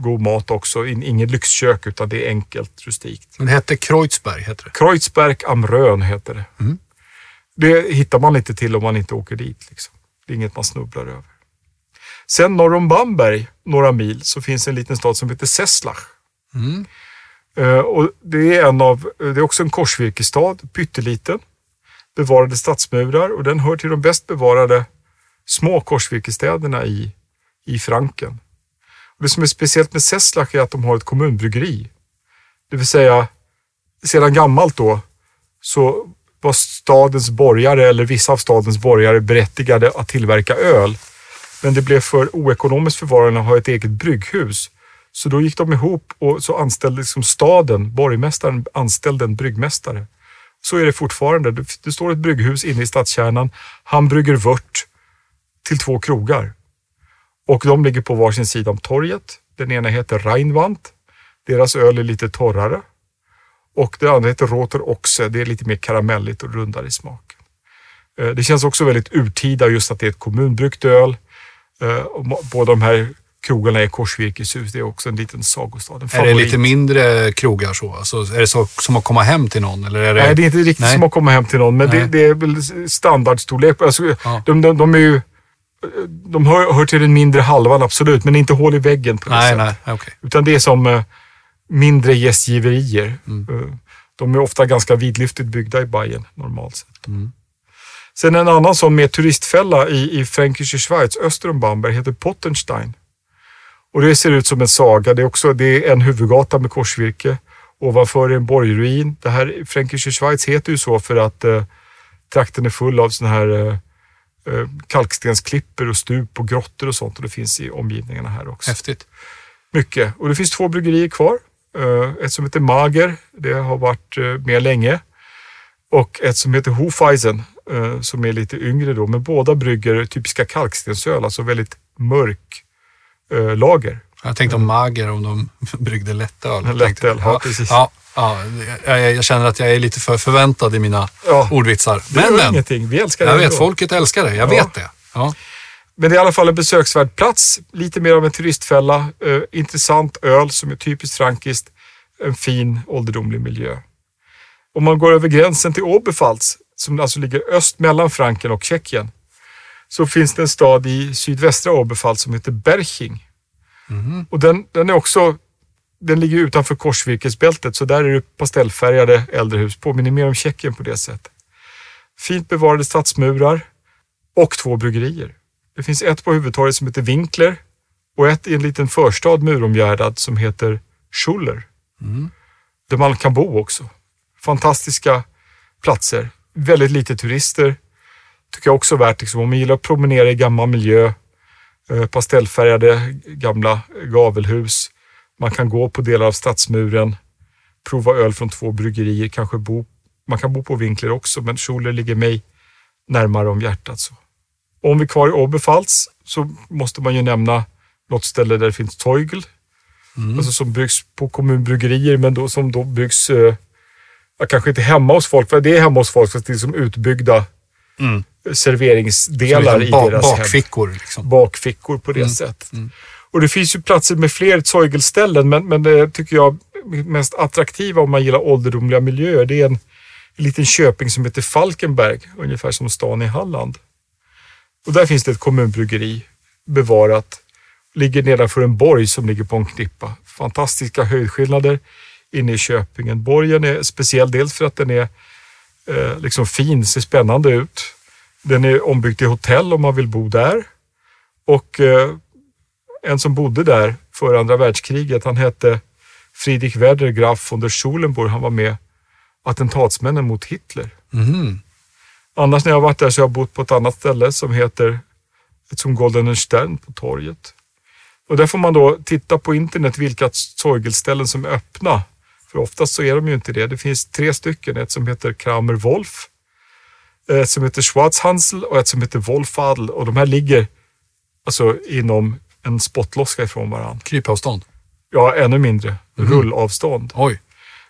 God mat också. In- Inget lyxkök utan det är enkelt, rustikt. Men det hette Kreuzberg, heter det. Kreuzberg am Rhön heter det. Det hittar man inte till om man inte åker dit. Liksom. Det är inget man snubblar över. Sen norr om Bamberg, några mil, så finns en liten stad som heter Sesslach. Eh, och det, är en av, det är också en korsvirkesstad, pytteliten. Bevarade stadsmurar och den hör till de bäst bevarade små korsvirkesstäderna i, i Franken. Och det som är speciellt med Sesslach är att de har ett kommunbryggeri. Det vill säga, sedan gammalt då så var stadens borgare eller vissa av stadens borgare berättigade att tillverka öl. Men det blev för oekonomiskt för varorna att ha ett eget brygghus. Så då gick de ihop och så anställde liksom staden, borgmästaren, anställde en bryggmästare. Så är det fortfarande. Det, står ett brygghus inne i stadskärnan. Han brygger vört till två krogar. Och de ligger på varsin sida om torget. Den ena heter Rheinwand. Deras öl är lite torrare. Och det andra heter Roter Oxe. Det är lite mer karamelligt och rundare i smaken. Eh, det känns också väldigt urtida just att det är ett kommunbryggt öl. Eh, Båda de här krogarna är korsvirkeshus. Det är också en liten sagostad. En Är det lite mindre krogar så? Alltså, är det så som att komma hem till någon? Eller är det... Nej, det är inte riktigt Nej. som att komma hem till någon, men det, det är väl standardstorlek. Alltså, Ja. de, de, de är ju de hör, hör till den mindre halvan absolut, men inte hål i väggen på det Nej, sättet. nej, okej. Utan det är som eh, mindre gästgiverier. Eh, De är ofta ganska vidlyftigt byggda i Bayern normalt sett. Sen en annan som är turistfälla i, i Fränkische Schweiz, öster om Bamberg, heter Pottenstein. Och det ser ut som en saga. Det är, också, det är en huvudgata med korsvirke. Ovanför är en borgruin. Det här Fränkische Schweiz heter ju så för att eh, trakten är full av såna här eh, eh, kalkstensklippor och stup och grottor och sånt. Och det finns i omgivningarna här också. Häftigt. Mycket. Och det finns två bryggerier kvar. Eh, Ett som heter Mager, det har varit eh, med länge. Och ett som heter Hofeisen, som är lite yngre då. Men båda brygger typiska kalkstensöl, alltså väldigt mörk eh, lager. Jag tänkte om Mager, om de bryggde lättöl. Lättöl, ja, precis. Ja, ja, jag, jag känner att jag är lite för förväntad i mina Ja. ordvitsar. Men, men. ingenting, vi älskar det Jag vet, ändå. folket älskar det. Jag Ja. vet det. Ja. Men det är i alla fall en besöksvärd plats. Lite mer av en turistfälla. Eh, intressant öl som är typiskt frankiskt. En fin ålderdomlig miljö. Om man går över gränsen till Oberpfalz, som alltså ligger öst mellan Franken och Tjeckien, så finns det en stad i sydvästra Oberpfalz som heter Berching. Och den, den är också den ligger utanför korsvirkesbältet, så där är det pastellfärgade äldre hus. Påminner mer om Tjeckien på det sättet. Fint bevarade stadsmurar och två bryggerier. Det finns ett på huvudtorget som heter Winkler och ett i en liten förstad muromgärdad som heter Schuller. Där man kan bo också. Fantastiska platser. Väldigt lite turister. Tycker jag också är värt, liksom, om man gillar att promenera i gammal miljö, eh, pastellfärgade gamla gavelhus. Man kan gå på delar av stadsmuren, prova öl från två bryggerier, kanske bo. Man kan bo på Winkler också, men Schuller ligger mig närmare om hjärtat. Så. Om vi är kvar i Oberpfalz så måste man ju nämna något ställe där det finns Teugel. Alltså som byggs på kommunbryggerier men då, som då byggs, eh, kanske inte hemma hos folk, för det är hemma hos folk, fast det är som utbyggda Mm. serveringsdelar Liksom i ba- deras hem. bakfickor. Liksom. Bakfickor på det sättet. Och det finns ju platser med fler Zeugelställen, men, men det tycker jag mest attraktiva om man gillar ålderdomliga miljöer, det är en, en liten köping som heter Falkenberg, ungefär som stan i Halland. Och där finns det ett kommunbryggeri bevarat. Ligger nedanför en borg som ligger på en klippa. Fantastiska höjdskillnader inne i Köpingen. Borgen är speciell dels för att den är eh, liksom fin, ser spännande ut. Den är ombyggd till hotell om man vill bo där. Och eh, en som bodde där före andra världskriget, han hette Friedrich Werder Graf von der Schulenburg. Han var med attentatsmännen mot Hitler. Mhm. Annars när jag varit där så har jag bott på ett annat ställe som heter som Goldenen Stern på torget. Och där får man då titta på internet vilka Zeugelställen som är öppna. För oftast så är de ju inte det. Det finns tre stycken. Ett som heter Kramer Wolf, ett som heter Schwarzhansel och ett som heter Wolfadel. Och de här ligger alltså inom en spottloska ifrån varandra. Krypavstånd. Ja, ännu mindre. Rullavstånd. Oj.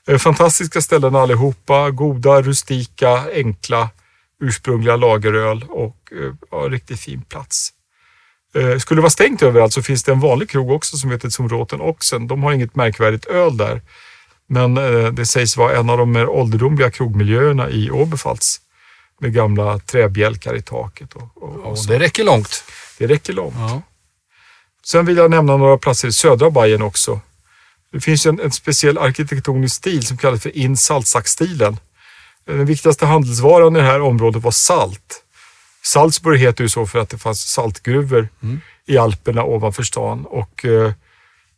Eh, Fantastiska ställen allihopa. Goda, rustika, enkla, ursprungliga lageröl och eh, ja, riktigt fin plats. Eh, Skulle det vara stängt överallt så finns det en vanlig krog också som heter som Roten Oxen. De har inget märkvärdigt öl där. Men eh, det sägs vara en av de mer ålderdomliga krogmiljöerna i Oberpfalz. Med gamla träbjälkar i taket. Och, och, och det räcker långt. Det räcker långt. Ja. Sen vill jag nämna några platser i södra Bayern också. Det finns en, en speciell arkitektonisk stil som kallas för in-saltsackstilen. Den viktigaste handelsvaran i det här området var salt. Salzburg heter ju så för att det fanns saltgruvor i Alperna ovanför stan. Och, eh,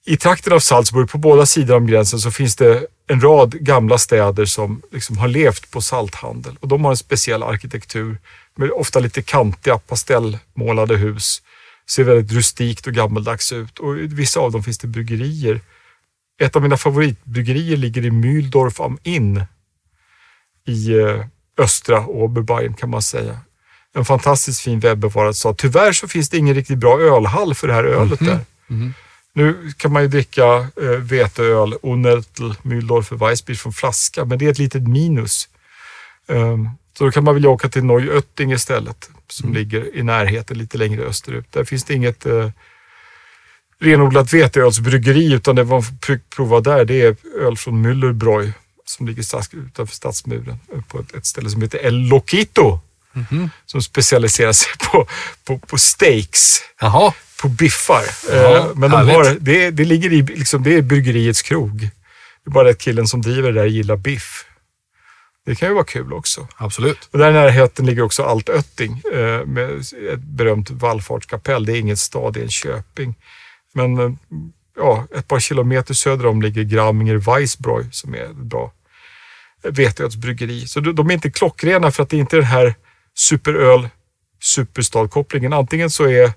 I trakten av Salzburg, på båda sidor om gränsen, så finns det en rad gamla städer som liksom har levt på salthandel. Och de har en speciell arkitektur med ofta lite kantiga pastellmålade hus. Ser väldigt rustikt och gammaldags ut. Och i vissa av dem finns det bryggerier. Ett av mina favoritbryggerier ligger i Mühldorf am Inn i eh, östra Oberbayern kan man säga. En fantastiskt fin välbevarad stad. Tyvärr så finns det ingen riktigt bra ölhall för det här ölet där. Nu kan man ju dricka eh, veteöl, Unertl, Mühldorfer Weissbier från flaska, men det är ett litet minus. Ehm, så då kan man vilja åka till Neuötting istället, som ligger i närheten lite längre österut. Där finns det inget eh, renodlat veteölsbryggeri, utan det man får pr- prova där, det är öl från Müllerbräu som ligger strax utanför stadsmuren eh, på ett, ett ställe som heter El Loquito. Som specialiserar sig på, på, på steaks, Jaha, på biffar. Ja, Eh, Men de härligt. har, det, det ligger i, liksom, det är bryggeriets krog. Det är bara att killen som driver det där gillar biff. Det kan ju vara kul också. absolut. Och där i närheten ligger också Altötting eh, med ett berömt vallfartskapell. Det är ingen stad, det är en köping. Men eh, ja, ett par kilometer söder om ligger Gramminger Weissbräu som är ett bra veteölsbryggeri. Så de, de är inte klockrena för att det är inte den här superöl superstadkopplingen. Antingen så är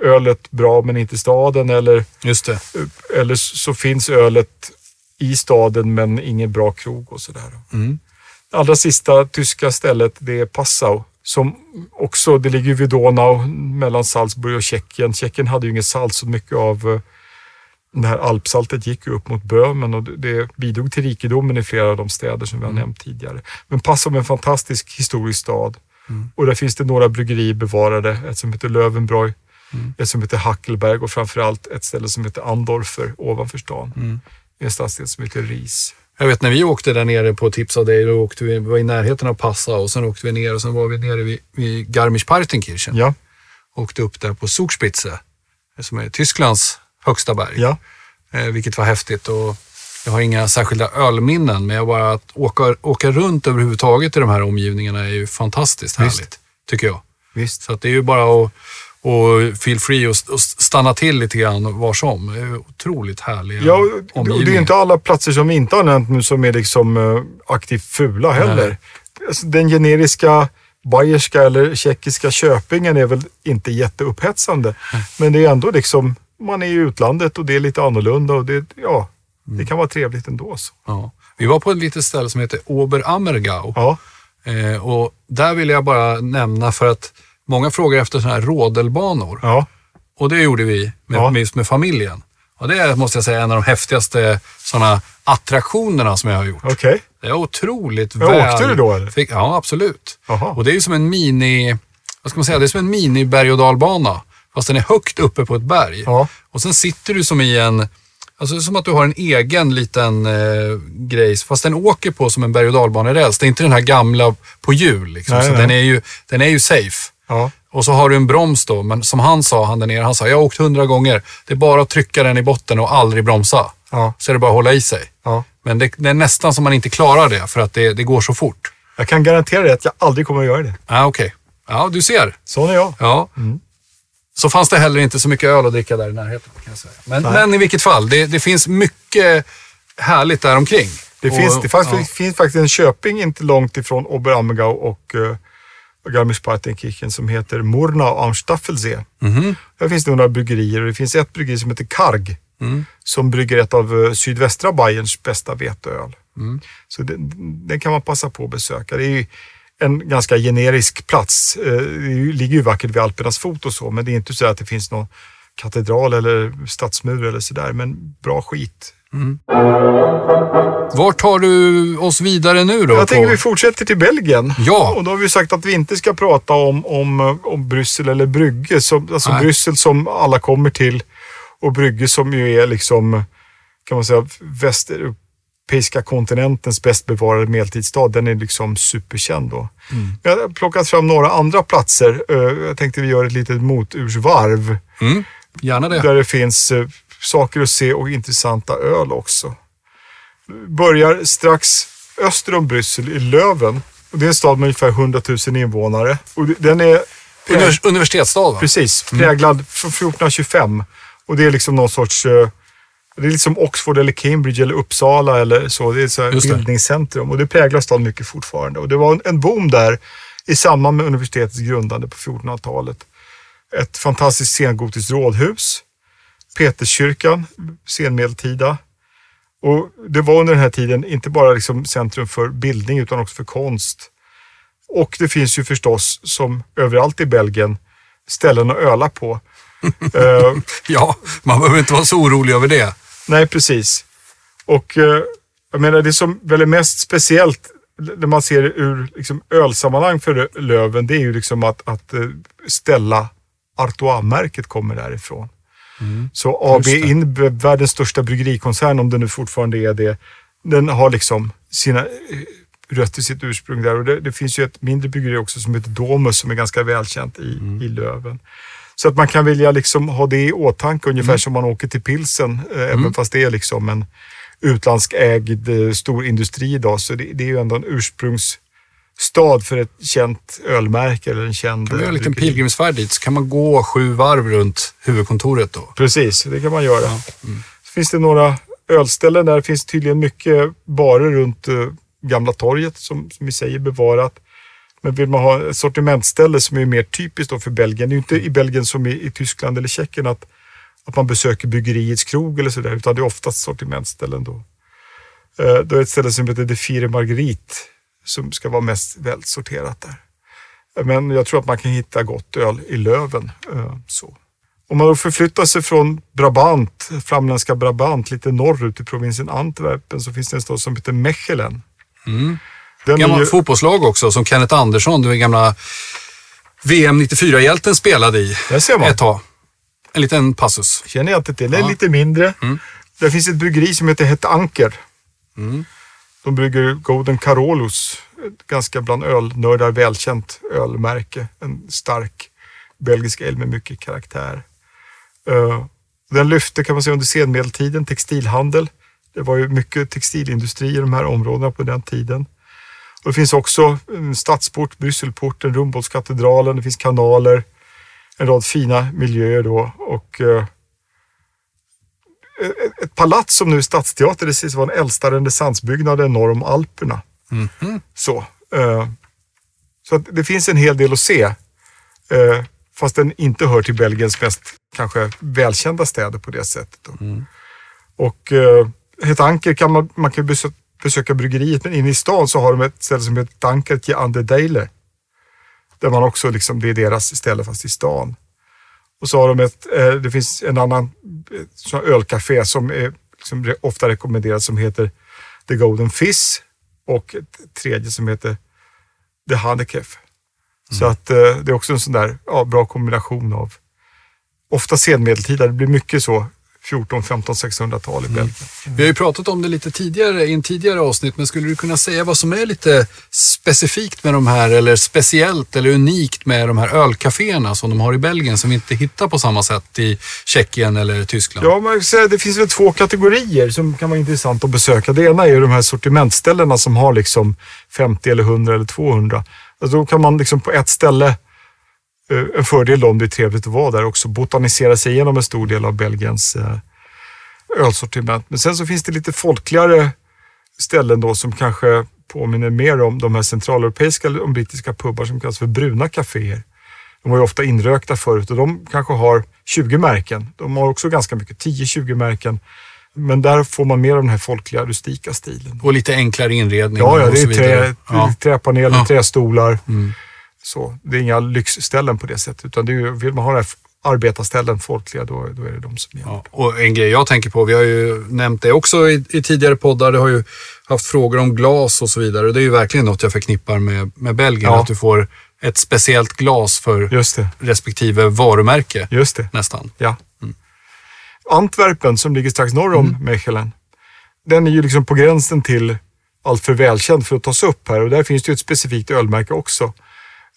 ölet bra men inte i staden eller, det. eller så finns ölet i staden men ingen bra krog och sådär. Mm. Allra sista tyska stället det är Passau. Som också, det ligger vid Donau mellan Salzburg och Tjeckien. Tjeckien hade ju inget salt så mycket av eh, det här alpsaltet gick ju upp mot Böhmen och det- bidrog till rikedomen i flera av de städer som vi har nämnt tidigare. Men Passau är en fantastisk historisk stad och där finns det några bryggerier bevarade. Ett som heter Löwenbräu, ett som heter Hackelberg och framförallt ett ställe som heter Andorfer ovanför stan. I en stadsdel som heter Ries. Jag vet när vi åkte där nere på tips av dig, då åkte vi, var i närheten av Passau och sen åkte vi ner och sen var vi nere vid, vid Garmisch-Partenkirchen. Ja, Åkte upp där på Zugspitze, som är Tysklands högsta berg. ja. eh, vilket var häftigt. Och jag har inga särskilda ölminnen, men jag bara att åka, åka runt överhuvudtaget i de här omgivningarna är ju fantastiskt Visst. härligt, tycker jag. Visst. Så det är ju bara att och feel free och stanna till lite grann var som. Otroligt härliga Ja, och det är inte alla platser som vi inte har nämnt nu som är liksom eh, aktivt fula heller. Alltså, den generiska bayerska eller tjeckiska Köpingen är väl inte jätteupphetsande. Men det är ändå liksom, man är i utlandet och det är lite annorlunda och det, ja, det kan vara trevligt ändå. Så. Ja. Vi var på ett litet ställe som heter Oberammergau. Ja, Eh, och där vill jag bara nämna för att många frågar efter sådana här rådelbanor. ja, Och det gjorde vi med, Ja. med, med familjen. Och det är, måste jag säga, en av de häftigaste sådana attraktionerna som jag har gjort. okej. Det är otroligt Ja, väl... åkte du då, eller? Fick, ja, absolut. Jaha. Och det är ju som en mini, vad ska man säga, det är som en mini berg och dalbana. Fast den är högt uppe på ett berg. Ja. Och sen sitter du som i en, alltså det är som att du har en egen liten eh, grej. Fast den åker på som en berg och dalbaneräls. Det är inte den här gamla på hjul. Liksom. Nej, nej. Den, är ju, den är ju safe. Ja, Och så har du en broms då, men som han sa, han där nere, han sa, jag har åkt hundra gånger. Det är bara att trycka den i botten och aldrig bromsa. ja, Så är det bara att hålla i sig. ja. Men det, det är nästan som man inte klarar det, för att det, det går så fort. Jag kan garantera dig att jag aldrig kommer att göra det. Ja, okej. Ja, du ser. Sån är jag. Ja. Mm. Så fanns det heller inte så mycket öl att dricka där i närheten, kan jag säga. Men, men i vilket fall, det, det finns mycket härligt där omkring. Det, Och- finns, det fanns, ja. finns faktiskt en köping inte långt ifrån Oberammergau och uh, Garmisch-Partenkirchen som heter Murnau am Staffelsee. Mhm. Där finns det några bryggerier och det finns ett bryggeri som heter Karg Mm. som brygger ett av eh, sydvästra Bayerns bästa veteöl. Mm. Så den, den kan man passa på att besöka. Det är en ganska generisk plats. Eh, Det ligger ju vackert vid Alpernas fot och så, men det är inte så att det finns någon katedral eller stadsmur eller sådär. Men bra skit. Vart tar du oss vidare nu då? Jag tänker vi fortsätter till Belgien. Ja. Och då har vi sagt att vi inte ska prata om, om, om Bryssel eller Brygge. Som, alltså Nej. Bryssel som alla kommer till och Brygge som ju är liksom, kan man säga, västeuropeiska kontinentens bäst bevarade medeltidsstad. Den är liksom superkänd då. Mm. Jag har plockat fram några andra platser. Eh, Jag tänkte vi gör ett litet motursvarv. Mm. Gärna det. Där det finns eh, saker att se och intressanta öl också. Börjar strax öster om Bryssel i Löven. Och det är en stad med ungefär 100 000 invånare. Och den är Univers- universitetsstad va? precis präglad från 1425. Och det är liksom någon sorts... eh, Det är liksom Oxford eller Cambridge eller Uppsala eller så. Det är ett så bildningscentrum och det präglar staden mycket fortfarande. Och det var en, en boom där i samband med universitetets grundande på 1400-talet. Ett fantastiskt sengotiskt rådhus. Peterskyrkan, senmedeltida. Och det var under den här tiden inte bara liksom centrum för bildning utan också för konst. Och det finns ju förstås, som överallt i Belgien, ställen att öla på. Eh, Ja, man behöver inte vara så orolig över det. nej, precis. Och eh, jag menar, det som väl är mest speciellt när man ser det ur liksom, ölsammanhang för Löven, det är ju liksom att, att eh, ställa Artois-märket kommer därifrån. Så AB. InBev, världens största bryggerikoncern, om det nu fortfarande är det, den har liksom sina eh, rött i sitt ursprung där. Och det, det, finns ju ett mindre bryggeri också som heter Domus som är ganska välkänt i, mm. i Löven. Så att man kan vilja liksom ha det i åtanke ungefär mm. som man åker till pilsen, eh, mm. även fast det är liksom en utlandsägd eh, stor industri idag. Så det, det är ju ändå en ursprungsstad för ett känt ölmärke eller en känd... Kan man göra en liten pilgrimsfärd dit så kan man gå sju varv runt huvudkontoret då. Precis, det kan man göra. Ja. Mm. Så finns det några ölställen där. Det finns tydligen mycket barer runt uh, Gamla torget som, som i sig är bevarat. Men vill man ha ett sortimentställe som är mer typiskt för Belgien, det är ju inte i Belgien som i, i Tyskland eller Tjeckien att, att man besöker byggeriets krog eller sådär, utan det är oftast sortimentställen då. Eh, då är ett ställe som heter De Fire Marguerite som ska vara mest välsorterat där. Men jag tror att man kan hitta gott öl i Löven. Eh, så. Om man då förflyttar sig från Brabant, framländska Brabant, lite norrut i provinsen Antwerpen så finns det en stad som heter Mechelen. Mm. Den Gammal ju... fotbollslag också, som Kenneth Andersson, den gamla VM 94-hjälten spelade i Där ser man. ett tag. En liten passus. Känner jag inte till. Det är ja. lite mindre. Mm. Där finns ett bryggeri som heter Het Anker. Mm. De brygger Golden Carolus, ett ganska bland ölnördar välkänt ölmärke. En stark belgisk el med mycket karaktär. Eh, den lyfte kan man säga under senmedeltiden textilhandel. Det var ju mycket textilindustri i de här områdena på den tiden. Och det finns också en stadsport, Brysselporten, Rumboldskatedralen, det finns kanaler, en rad fina miljöer då och eh, eh, ett palats som nu är stadsteater, det sägs vara den äldsta renässansbyggnaden norr om Alperna. Mm -hmm. Så, eh, så det finns en hel del att se. Eh, fast den inte hör till Belgiens mest kanske välkända städer på det sättet. Mm. Och eh, Hetanker kan man, man kan besöka besöka bryggeriet. Men inne i stan så har de ett ställe som heter Dankertje an der Deile. Där man också liksom, det är deras ställe fast i stan. Och så har de ett, eh, det finns en annan eh, ölcafé som är liksom ofta rekommenderas som heter The Golden Fizz och ett tredje som heter The Hanekef. Mm. Så att eh, det är också en sån där ja, bra kombination av ofta senmedeltida. Det blir mycket så 14, 15, 600-tal i mm. Belgien. Mm. Vi har ju pratat om det lite tidigare i en tidigare avsnitt, men skulle du kunna säga vad som är lite specifikt med de här, eller speciellt eller unikt med de här ölcaféerna som de har i Belgien som vi inte hittar på samma sätt i Tjeckien eller Tyskland? Ja, man säga, det finns väl två kategorier som kan vara intressant att besöka. Det ena är de här sortimentställena som har liksom 50 eller 100 eller 200. Alltså då kan man liksom på ett ställe en fördel om det är trevligt att vara där också, botanisera sig igenom en stor del av Belgiens eh, ölsortiment. Men sen så finns det lite folkligare ställen då som kanske påminner mer om de här centraleuropeiska och brittiska pubbar som kallas för bruna kaféer. De var ju ofta inrökta förut och de kanske har 20 märken. De har också ganska mycket, 10-20 märken. Men där får man mer av den här folkliga, rustika stilen. Och lite enklare inredning. Ja, ja det är trä, ja. träpaneler, ja. trästolar. Mm. Så, det är inga lyxställen på det sättet, utan det är, vill man ha det här arbetarställen, folkliga, då, då är det de som gäller. Ja, och en grej jag tänker på, vi har ju nämnt det också i, i tidigare poddar, det har ju haft frågor om glas och så vidare. Och det är ju verkligen något jag förknippar med, med Belgien, ja. att du får ett speciellt glas för respektive varumärke. Just det. Nästan. Ja. Mm. Antwerpen som ligger strax norr om mm. Mechelen, den är ju liksom på gränsen till allt för välkänd för att tas upp här och där finns det ju ett specifikt ölmärke också.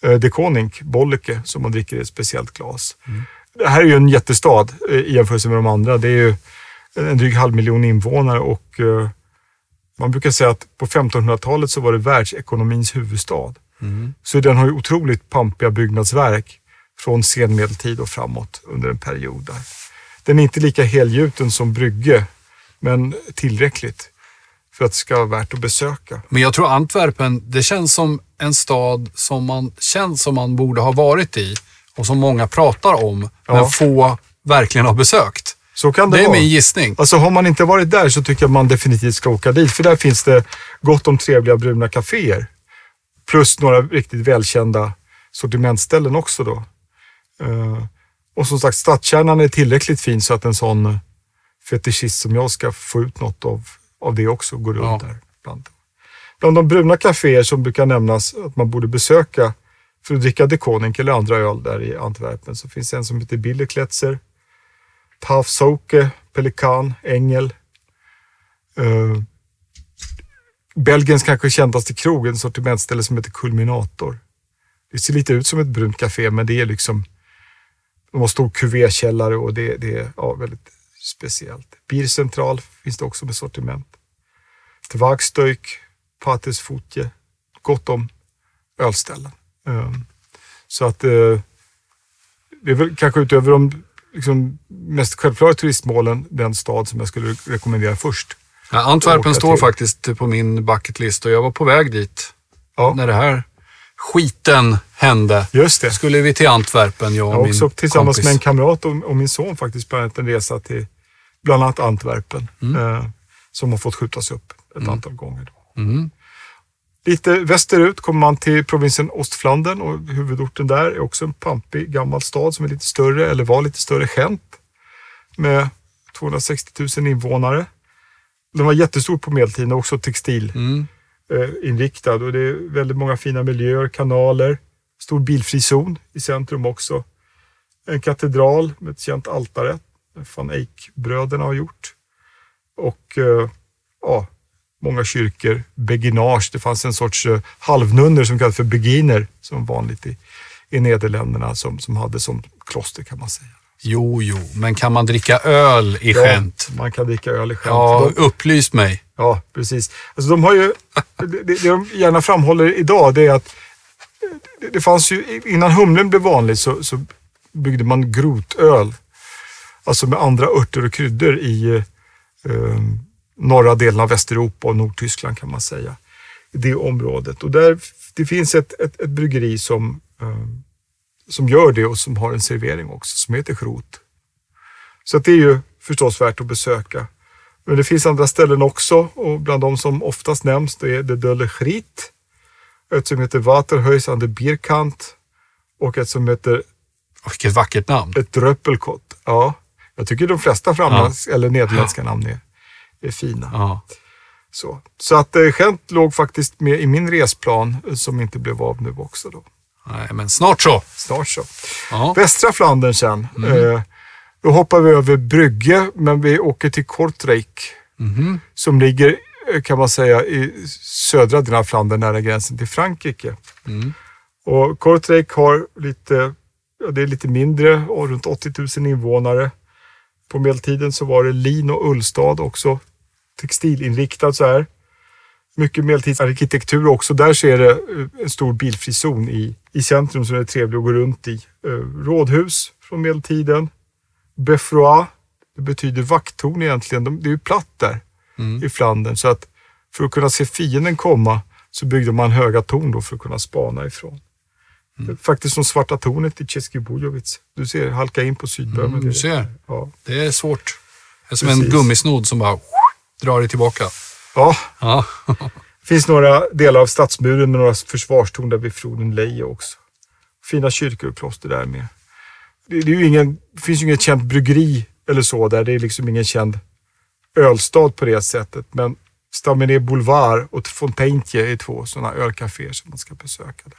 Eh, De Koning, Bolleke, som man dricker i ett speciellt glas. Mm. Det här är ju en jättestad eh, i jämförelse med de andra. Det är ju en dryg halv miljon invånare och eh, man brukar säga att på 1500-talet så var det världsekonomins huvudstad. Mm. Så den har ju otroligt pampiga byggnadsverk från senmedeltid och framåt under en period där. Den är inte lika helgjuten som Brygge, men tillräckligt för att det ska vara värt att besöka. Men jag tror Antwerpen, det känns som en stad som man känns som man borde ha varit i och som många pratar om, ja. men få verkligen har besökt. Så kan det, det är vara. min gissning. Alltså har man inte varit där så tycker jag man definitivt ska åka dit. För där finns det gott om trevliga bruna kaféer. Plus några riktigt välkända sortimentställen också då. Uh, och som sagt, stadskärnan är tillräckligt fin så att en sån fetischist som jag ska få ut något av, av det också går runt ja. där. Bland. bland de bruna kaféer som brukar nämnas att man borde besöka för att dricka Dekoning eller andra öl där i Antwerpen så finns en som heter Billekletzer, Tafsauke, Pelikan, Ängel. Uh, Belgiens kanske kändaste krog, en sortimentställe som heter Kulminator. Det ser lite ut som ett brunt café, men det är liksom, de har stor kuvékällare och det, det är ja, väldigt speciellt. Biercentral finns det också med sortiment. Tvagstöyk, Pates Fotje, gott om ölställen. Um, så att uh, det är väl kanske utöver de liksom, mest självklara turistmålen den stad som jag skulle rekommendera först. Ja, Antwerpen står faktiskt på min bucketlist och jag var på väg dit Ja. när det här skiten hände. Just det. Skulle vi till Antwerpen, jag och Jag min också tillsammans kompis. med en kamrat och, och min son faktiskt planerat en resa till bland annat Antwerpen. Eh, som har fått skjutas upp ett antal gånger. Mm. Lite västerut kommer man till provinsen Ostflandern och huvudorten där är också en pampig gammal stad som är lite större, eller var lite större, Gent. Med 260 000 invånare. Den var jättestor på medeltiden och också textil Mm. eh, och det är väldigt många fina miljöer, kanaler, stor bilfri zon i centrum också. En katedral med ett känt altare, van Eyck-bröderna har gjort. Och eh, ja, många kyrkor, beginage, det fanns en sorts eh, halvnunnor som kallades för beginer som vanligt i, i Nederländerna som, som hade som kloster kan man säga. Jo, jo, men kan man dricka öl i Gent? man kan dricka öl i Gent. Ja, De- upplys mig. Ja, precis. Alltså de har ju, det, det det de gärna framhåller idag det är att det, det fanns ju, innan humlen blev vanlig så, så byggde man grotöl. Alltså med andra örter och kryddor i eh, norra delen av Västeuropa och Nordtyskland kan man säga. I det området. Och där, det finns ett, ett, ett bryggeri som, eh, som gör det och som har en servering också som heter Schrot. Så det är ju förstås värt att besöka. Men det finns andra ställen också och bland de som oftast nämns det är det Dölle Schritt, ett som heter Waterhuis an der Bierkant och ett som heter Vilket vackert namn. ett Dröppelkott. Ja, jag tycker de flesta framlands, eller nederländska namn är, är fina. Ja. Så, så att eh, Gent låg faktiskt med i min resplan eh, som inte blev av nu också då. Nej, men snart så. Snart så. Ja. Västra Flandern sen. Eh, då hoppar vi över Brygge, men vi åker till Kortrijk. Mhm. Som ligger, kan man säga, i södra delen av Flandern nära gränsen till Frankrike. Mm. Och Kortrijk har lite, ja, det är lite mindre, och runt 80 000 invånare. På medeltiden så var det lin och ullstad också. Textilinriktad så här. Mycket medeltidsarkitektur också. Där ser det eh, en stor bilfri zon i, i centrum som är trevlig att gå runt i. Eh, Rådhus från medeltiden. Beffroi, det betyder vakttorn egentligen. De, det är ju platt där i Flandern. Så att för att kunna se fienden komma så byggde man höga torn då för att kunna spana ifrån. Faktiskt som Svarta tornet i Bujovic. Du ser, halka in på Sydbömen. Mm, du ser. Ja. Det är svårt. Det är som Precis. en gummisnodd som bara drar dig tillbaka. ja, Ja. det finns några delar av stadsmuren med några försvarstorn där vid floden Leje också. Fina kyrkor och kloster där med. Det, det, ingen, det finns ju inget känt bryggeri eller så där. Det är liksom ingen känd ölstad på det sättet. Men Staminé Boulevard och Fontainebleau är två sådana ölcaféer som man ska besöka där.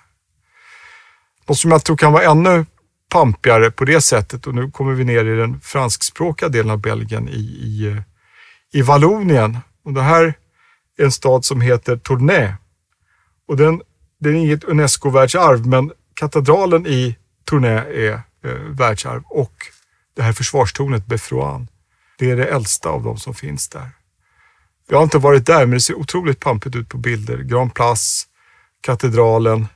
Något som jag tror kan vara ännu pampigare på det sättet och nu kommer vi ner i den franskspråkiga delen av Belgien i, i, eh, i Vallonien. Och det här är en stad som heter Tournai. Och den, den är inget UNESCO-världsarv men katedralen i Tournai är eh, världsarv och det här försvarstornet Befroan. Det är det äldsta av de som finns där. Jag har inte varit där men det ser otroligt pampigt ut på bilder. Grand Place, katedralen.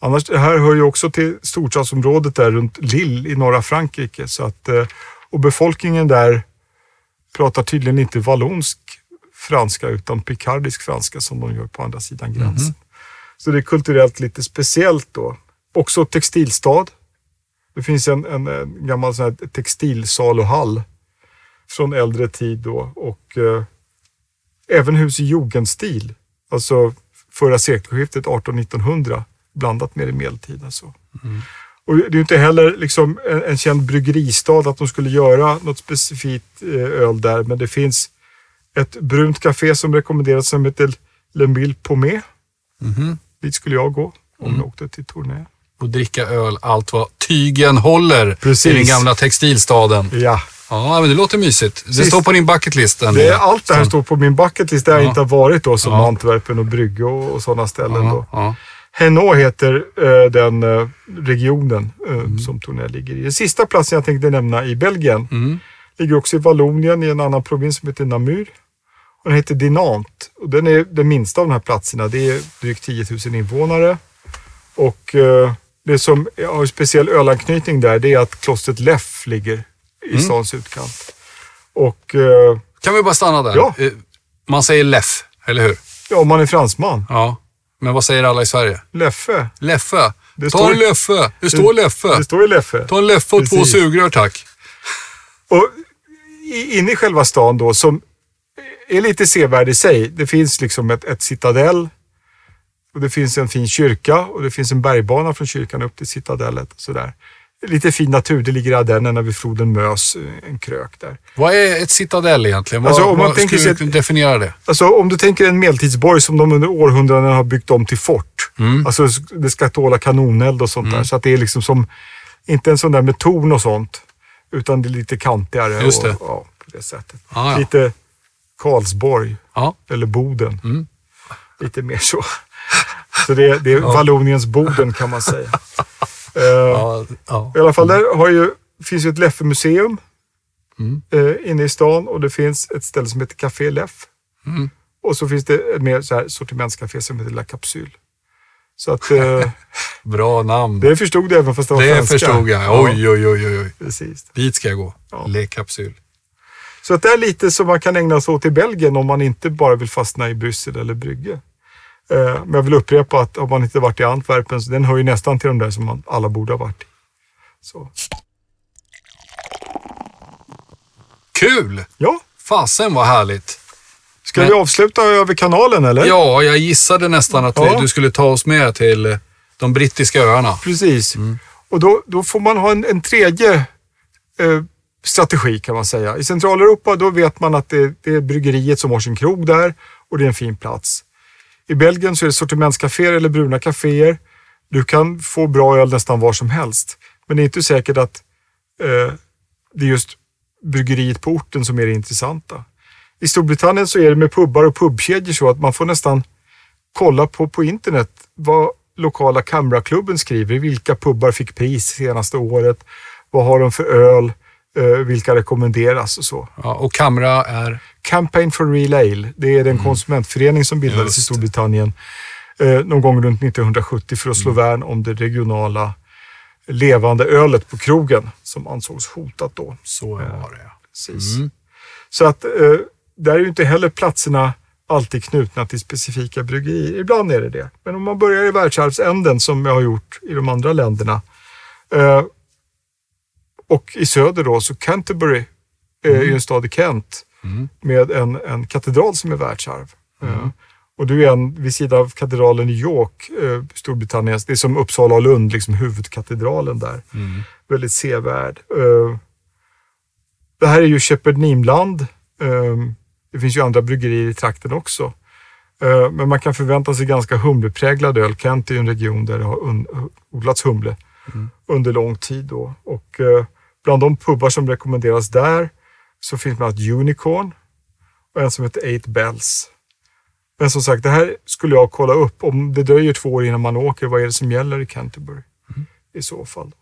Annars, det här hör ju också till storstadsområdet där runt Lille i norra Frankrike. Så att, eh, och befolkningen där pratar tydligen inte vallonsk franska utan pikardisk franska som de gör på andra sidan gränsen. Så det är kulturellt lite speciellt då. Också textilstad. Det finns en, en, en gammal sån här textilsaluhall från äldre tid då och eh, även hus i jugendstil. Alltså förra sekelskiftet 1800-1900 blandat med det medeltida. Så. Och det är inte heller liksom en, en känd bryggeristad att de skulle göra något specifikt eh, öl där, men det finns ett brunt café som rekommenderas som heter Le Mille Paumé. Mhm. Dit skulle jag gå om jag åkte till Tournai. Och dricka öl allt vad tygen håller Precis. i den gamla textilstaden. Ja, Ja, men det låter mysigt. Det Sist- står på din bucketlist. allt det här står på min bucketlist där jag Ja. inte har varit då, som Ja. Antwerpen och Brygge och, och sådana ställen. Då. Ja, Hainaut heter eh, den eh, regionen eh, Mm. som Tournai ligger i. Den sista platsen jag tänkte nämna i Belgien Mm. ligger också i Vallonien i en annan provins som heter Namur. Och den heter Dinant. Och den är den minsta av de här platserna. Det är drygt 10 000 invånare. Och eh, det som har speciell ölanknytning där det är att klostret Leff ligger i Mm. stans utkant. Och eh, Kan vi bara stanna där? Ja. Eh, Man säger Leff, eller hur? ja, om man är fransman, Ja. Men vad säger alla i Sverige? Leffe. Leffe. Det Ta en Leffe. Det står Leffe. Det står ju Leffe. Ta en Leffe och två Precis. sugrör tack. Och inne i själva stan då, som är lite sevärd i sig. Det finns liksom ett, ett citadell. Och det finns en fin kyrka och det finns en bergbana från kyrkan upp till citadellet. Och sådär. Lite fin natur. Det ligger i Ardennerna vid floden Mös, eh, en krök där. Vad är ett citadell egentligen? Vad, Alltså, om man vad, tänker skulle du definiera det? Alltså om du tänker en medeltidsborg som de under århundraden har byggt om till fort. Mm. Alltså det ska tåla kanoneld och sånt där. Så att det är liksom som, inte en sån där med torn och sånt. Utan det är lite kantigare. Just det. Och, ja, på det sättet. Ah, ja. Lite Karlsborg Ja. eller Boden. Mm. Lite mer så. Så det, det är Valloniens Boden kan man säga. Eh, Ja, ja. I alla fall, där har ju, finns ju ett Leffe-museum Mm. eh, inne i stan och det finns ett ställe som heter Café Leff. Mm. Och så finns det ett mer så här sortimentscafé som heter La Capsule. Så att eh, Bra namn. det förstod du även fast det var Det franska. förstod jag. Oj, oj, oj, oj, oj. Precis. Dit ska jag gå. Ja. Le Capsule. Så att det är lite som man kan ägna sig åt i Belgien om man inte bara vill fastna i Bryssel eller Brygge. Eh, men jag vill upprepa att om man inte varit i Antwerpen, så den hör ju nästan till de där som man alla borde ha varit i. Så. Kul! Ja, Fasen vad härligt. ska Men- vi avsluta över kanalen eller? Ja, jag gissade nästan att Ja. du skulle ta oss med till eh, de brittiska öarna. Precis. Mm. Och då, då får man ha en, en tredje eh, strategi kan man säga. I Centraleuropa då vet man att det, det är bryggeriet som har sin krog där och det är en fin plats. I Belgien så är det sortimentscaféer eller bruna kaféer. Du kan få bra öl nästan var som helst. Men det är inte säkert att eh, det är just bryggeriet på orten som är det intressanta. I Storbritannien så är det med pubbar och pubkedjor så att man får nästan kolla på, på internet vad lokala Kamraklubben skriver. Vilka pubbar fick pris senaste året? Vad har de för öl? Eh, vilka rekommenderas och så. Ja, och Kamra är... Campaign for Real Ale, det är den konsumentförening som bildades Just i. Storbritannien eh, någon gång runt 1970 för att slå värn om det regionala levande ölet på krogen som ansågs hotat då. Så var det ja. Precis. Så att eh, där är ju inte heller platserna alltid knutna till specifika bryggerier. Ibland är det det. Men om man börjar i världsarvsänden som jag har gjort i de andra länderna eh, och i söder då så Canterbury eh, är ju en stad i Kent med en, en katedral som är världsarv. Eh, och du är en vid sidan av katedralen i York, eh, Storbritanniens, det är som Uppsala och Lund, liksom huvudkatedralen där. Väldigt sevärd. Eh, det här är ju Shepherd-Nimland. Um, det finns ju andra bryggerier i trakten också. Uh, men man kan förvänta sig ganska humlepräglad öl. Kent är ju en region där det har un- odlats humle under lång tid. Då. Och, uh, bland de pubbar som rekommenderas där så finns bland annat Unicorn och en som heter Eight Bells. Men som sagt, det här skulle jag kolla upp. Om det dröjer två år innan man åker, vad är det som gäller i Canterbury i så fall?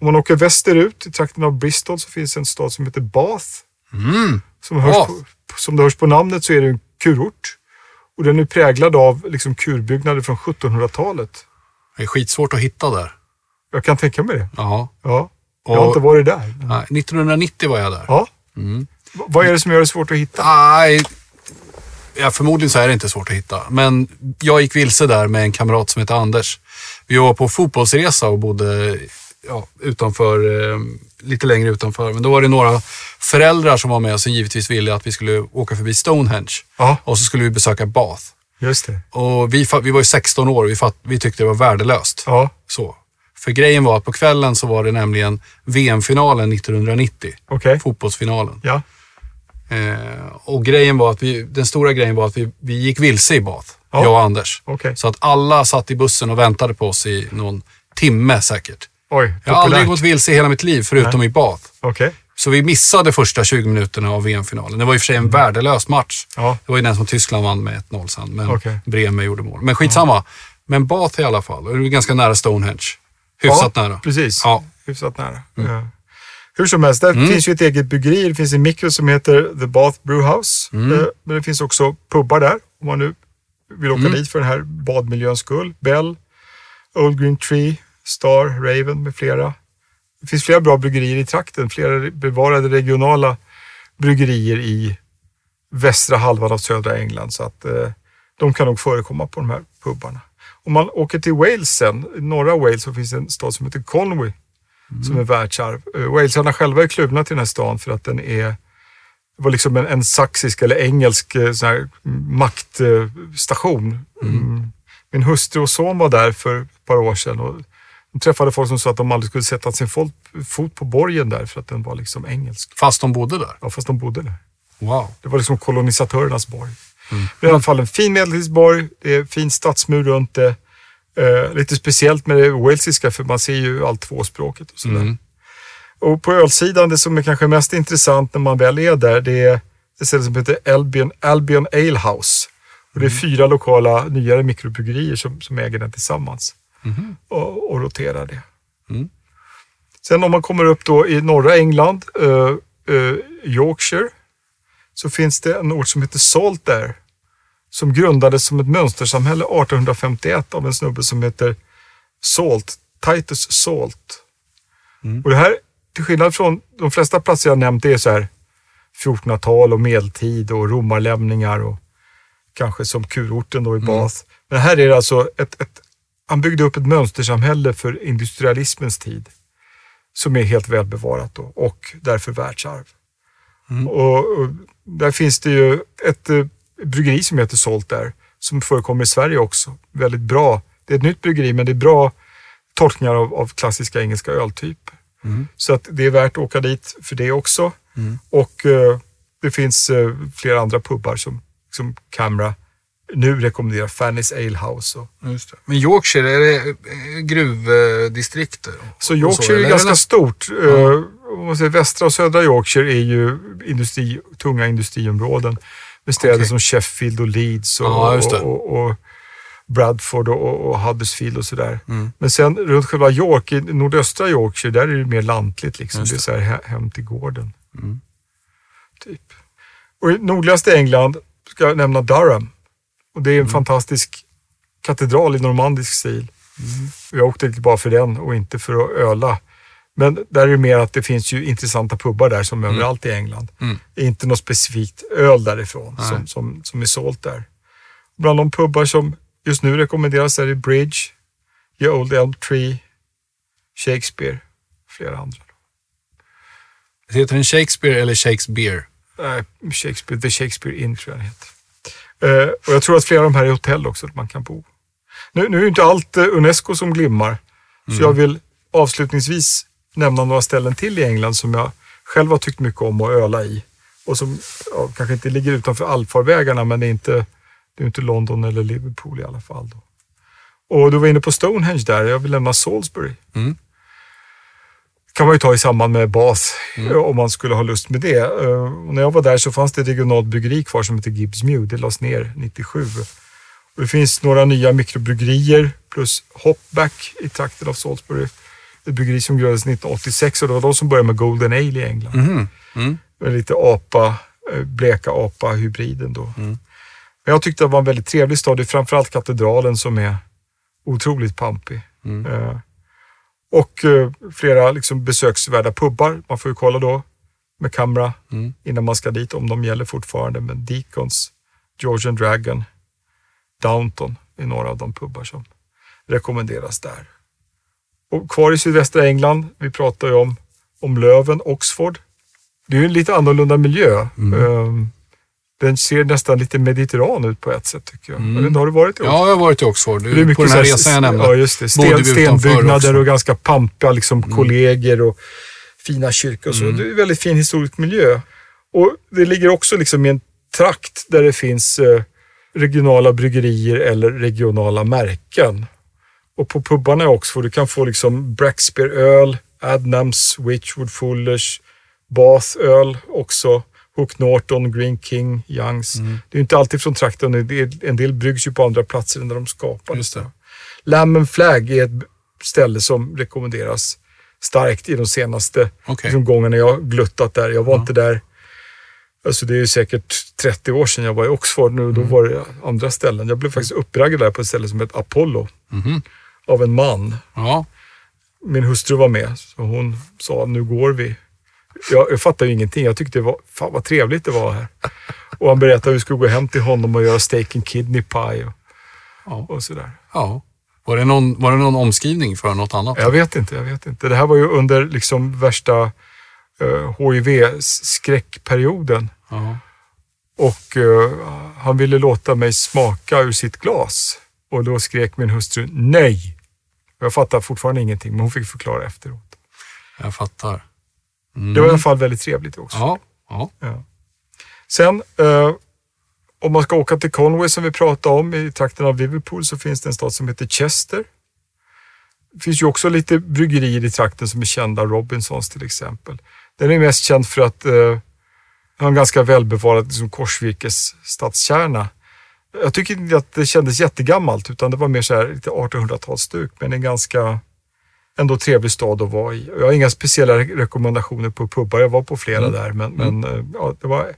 Om man åker västerut i trakten av Bristol så finns en stad som heter Bath. Mm. Som, hörs Bath. på, som det hörs på namnet så är det en kurort. Och den är präglad av liksom, kurbyggnader från 1700-talet. Det är skitsvårt att hitta där. Jag kan tänka mig det. Ja. Ja. Jag har inte varit där. Nej, 1990 var jag där. Ja. Mm. Vad är det som gör det svårt att hitta? Nej, ja, förmodligen så är det inte svårt att hitta. Men jag gick vilse där med en kamrat som heter Anders. Vi var på fotbollsresa och bodde ja, utanför, eh, lite längre utanför. Men då var det några föräldrar som var med som givetvis ville att vi skulle åka förbi Stonehenge. Ja, Och så skulle vi besöka Bath. just det. Och vi, vi var ju 16 år och vi, vi tyckte det var värdelöst. Ja, Så. För grejen var att på kvällen så var det nämligen VM-finalen 1990. okej. Fotbollsfinalen. Ja, Eh, och grejen var att vi, den stora grejen var att vi, vi gick vilse i Bath. Ja. Jag och Anders. okej. Så att alla satt i bussen och väntade på oss i någon timme säkert. Oj, Jag har aldrig populärt. gått vilse i hela mitt liv förutom i Bath. Okej. Så vi missade första 20 minuterna av VM-finalen. Det var i och för sig en värdelös match. Ja. Det var ju den som Tyskland vann med 1-0 sen, men Okej. Bremer gjorde mål. Men skitsamma. Men Bath i alla fall. Och Det är ganska nära Stonehenge. Hyfsat ja, nära. Precis. Ja. Mm. Hyfsat nära. Ja. Hur som helst, där finns ju ett eget bryggeri. Det finns en mikro som heter The Bath Brewhouse. Mm. Eh, Men det finns också pubbar där om man nu vill åka Mm. dit för den här badmiljöns skull. Bell, Old Green Tree, Star, Raven med flera. Det finns flera bra bryggerier i trakten. Flera bevarade regionala bryggerier i västra halvan av södra England. Så att eh, de kan nog förekomma på de här pubbarna. Om man åker till Wales sen, i norra Wales, så finns det en stad som heter Conwy som är världsarv. Uh, Walesarna själva är kluvna till den här stan för att den är var liksom en, en saxisk eller engelsk eh, sån här maktstation. Mm. Min hustru och son var där för ett par år sedan och de träffade folk som sa att de aldrig skulle sätta sin fot, fot på borgen där för att den var liksom engelsk. Fast de bodde där. Ja, fast de bodde där. Wow. Det var liksom kolonisatörernas borg. Det är i alla fall en fin medeltidsborg, det är fin stadsmur runt det. Eh, lite speciellt med det walesiska för man ser ju allt tvåspråket och sådär. Och på ölsidan, det som är kanske mest intressant när man väl är där, det är ett ställe som heter Albion, Albion Ale House. Och det är fyra lokala nyare mikrobryggerier som, som äger den tillsammans och, och roterar det. Sen om man kommer upp då i norra England, eh, eh, Yorkshire, så finns det en ort som heter Salt där. Som grundades som ett mönstersamhälle 1851 av en snubbe som heter Salt, Titus Salt. Och det här, till skillnad från de flesta platser jag nämnt, det är så här 1400-tal och medeltid och romarlämningar och kanske som kurorten då i Bath. Men här är det alltså ett, ett, han byggde upp ett mönstersamhälle för industrialismens tid som är helt välbevarat då, och därför världsarv. Och, och där finns det ju ett eh, bryggeri som heter Salt där, som förekommer i Sverige också. Väldigt bra. Det är ett nytt bryggeri, men det är bra tolkningar av, av klassiska engelska öltyper. Så att det är värt att åka dit för det också. Och eh, det finns eh, flera andra pubbar som, som Camera nu rekommenderar. Fanny's Ale House. Och. Men Yorkshire, är det eh, gruvdistrikter? Så Yorkshire eller är ganska stort. Eh, man säger västra och södra Yorkshire är ju industri, tunga industriområden med städer Okej. som Sheffield och Leeds och, Ja, det. och, och, och Bradford och, Huddersfield och sådär. Mm. Men sen runt själva York, i nordöstra Yorkshire, där är det mer lantligt. Liksom. Just Det är så här he- hem till gården. Mm. Typ. Och i nordligaste England ska jag nämna Durham. Och det är en Mm. fantastisk katedral i normandisk stil. Jag åkte dit bara för den och inte för att öla. Men där är det mer att det finns ju intressanta pubbar där som överallt i England. Mm. Inte något specifikt öl därifrån Nej. som, som, som är sålt där. Bland de pubbar som just nu rekommenderas är det Bridge, The Old Elm Tree, Shakespeare och flera andra. Heter den Shakespeare eller Shakespeare? Nej, Shakespeare, The Shakespeare Inn tror jag den heter. Eh, och jag tror att flera av de här är hotell också, där man kan bo. Nu, nu är ju inte allt eh, Unesco som glimmar, så jag vill avslutningsvis nämna några ställen till i England som jag själv har tyckt mycket om att öla i. Och som ja, kanske inte ligger utanför allfarvägarna, men det är inte, det är inte London eller Liverpool i alla fall. Då. Och du var inne på Stonehenge där, jag vill nämna Salisbury. Mm. kan man ju ta i samband med Bath eh, om man skulle ha lust med det. Eh, Och när jag var där så fanns det ett regionalt bryggeri kvar som heter Gibbs Mew. Det lades ner 97. Och det finns några nya mikrobryggerier plus Hopback i trakten av Salisbury. Bryggeri som grundades 1986 och det var de som började med Golden Ale i England. Mhm. Mm. Med lite apa, eh, bleka apa-hybriden då. Men jag tyckte det var en väldigt trevlig stad. Det är framförallt katedralen som är otroligt pampig. Eh, och eh, flera liksom, besöksvärda pubbar. Man får ju kolla då med kamera Mm. innan man ska dit om de gäller fortfarande. Men Deacons, Georgian Dragon, Downton är några av de pubbar som rekommenderas där. Och kvar i sydvästra England, vi pratar ju om, om Löven, Oxford. Det är ju en lite annorlunda miljö. Ehm, Den ser nästan lite mediterran ut på ett sätt tycker jag. Jag vet inte, har du varit i Oxford? Ja, jag har varit i Oxford. Det är mycket på den här resan jag nämnde. Ja, just det. Sten, stenbyggnader och ganska pampiga liksom, Mm. kollegor och fina kyrkor och så. Det är en väldigt fin historisk miljö. Och det ligger också liksom i en trakt där det finns eh, regionala bryggerier eller regionala märken. Och på pubbarna i Oxford, du kan få liksom Braxpear öl, Adnams, Witchwood, Fullers, Bath-öl också. Hook Norton, Green King, Youngs. Mm. Det är inte alltid från trakten. En del, bryggs ju på andra platser än där de skapades. Lammen Flag är ett ställe som rekommenderas starkt i de senaste Okej. liksom, gångerna jag gluttat där. Jag var inte där, alltså det är ju säkert 30 år sedan jag var i Oxford nu. Mm. Då var det andra ställen. Jag blev faktiskt uppraggad där på ett ställe som heter Apollo Mhm. Av en man. Ja, Min hustru var med, så hon sa nu går vi. Jag, jag fattade ju ingenting. Jag tyckte det var, fan vad trevligt det var här. Och han berättade hur vi skulle gå hem till honom och göra steak and kidney pie och, Ja. och sådär. ja. Var det, någon, var det någon omskrivning för något annat? Jag vet inte, jag vet inte. Det här var ju under liksom värsta eh, HIV-skräckperioden. Ja. Och eh, han ville låta mig smaka ur sitt glas. Och då skrek min hustru nej. Jag fattar fortfarande ingenting, men hon fick förklara efteråt. Jag fattar. Det var i alla fall väldigt trevligt också. Ja, ja. Ja. Sen, eh, om man ska åka till Conway som vi pratade om i trakten av Liverpool så finns det en stad som heter Chester. Det finns ju också lite bryggerier i trakten som är kända, Robinsons till exempel. Den är mest känd för att eh, ha en ganska välbevarad liksom, korsvirkes stadskärna. Jag tycker inte att det kändes jättegammalt utan det var mer så här lite 1800-talsstuk men en ganska ändå trevlig stad att vara i. Jag har inga speciella re- rekommendationer på pubbar. Jag var på flera där, men, men eh, ja, det var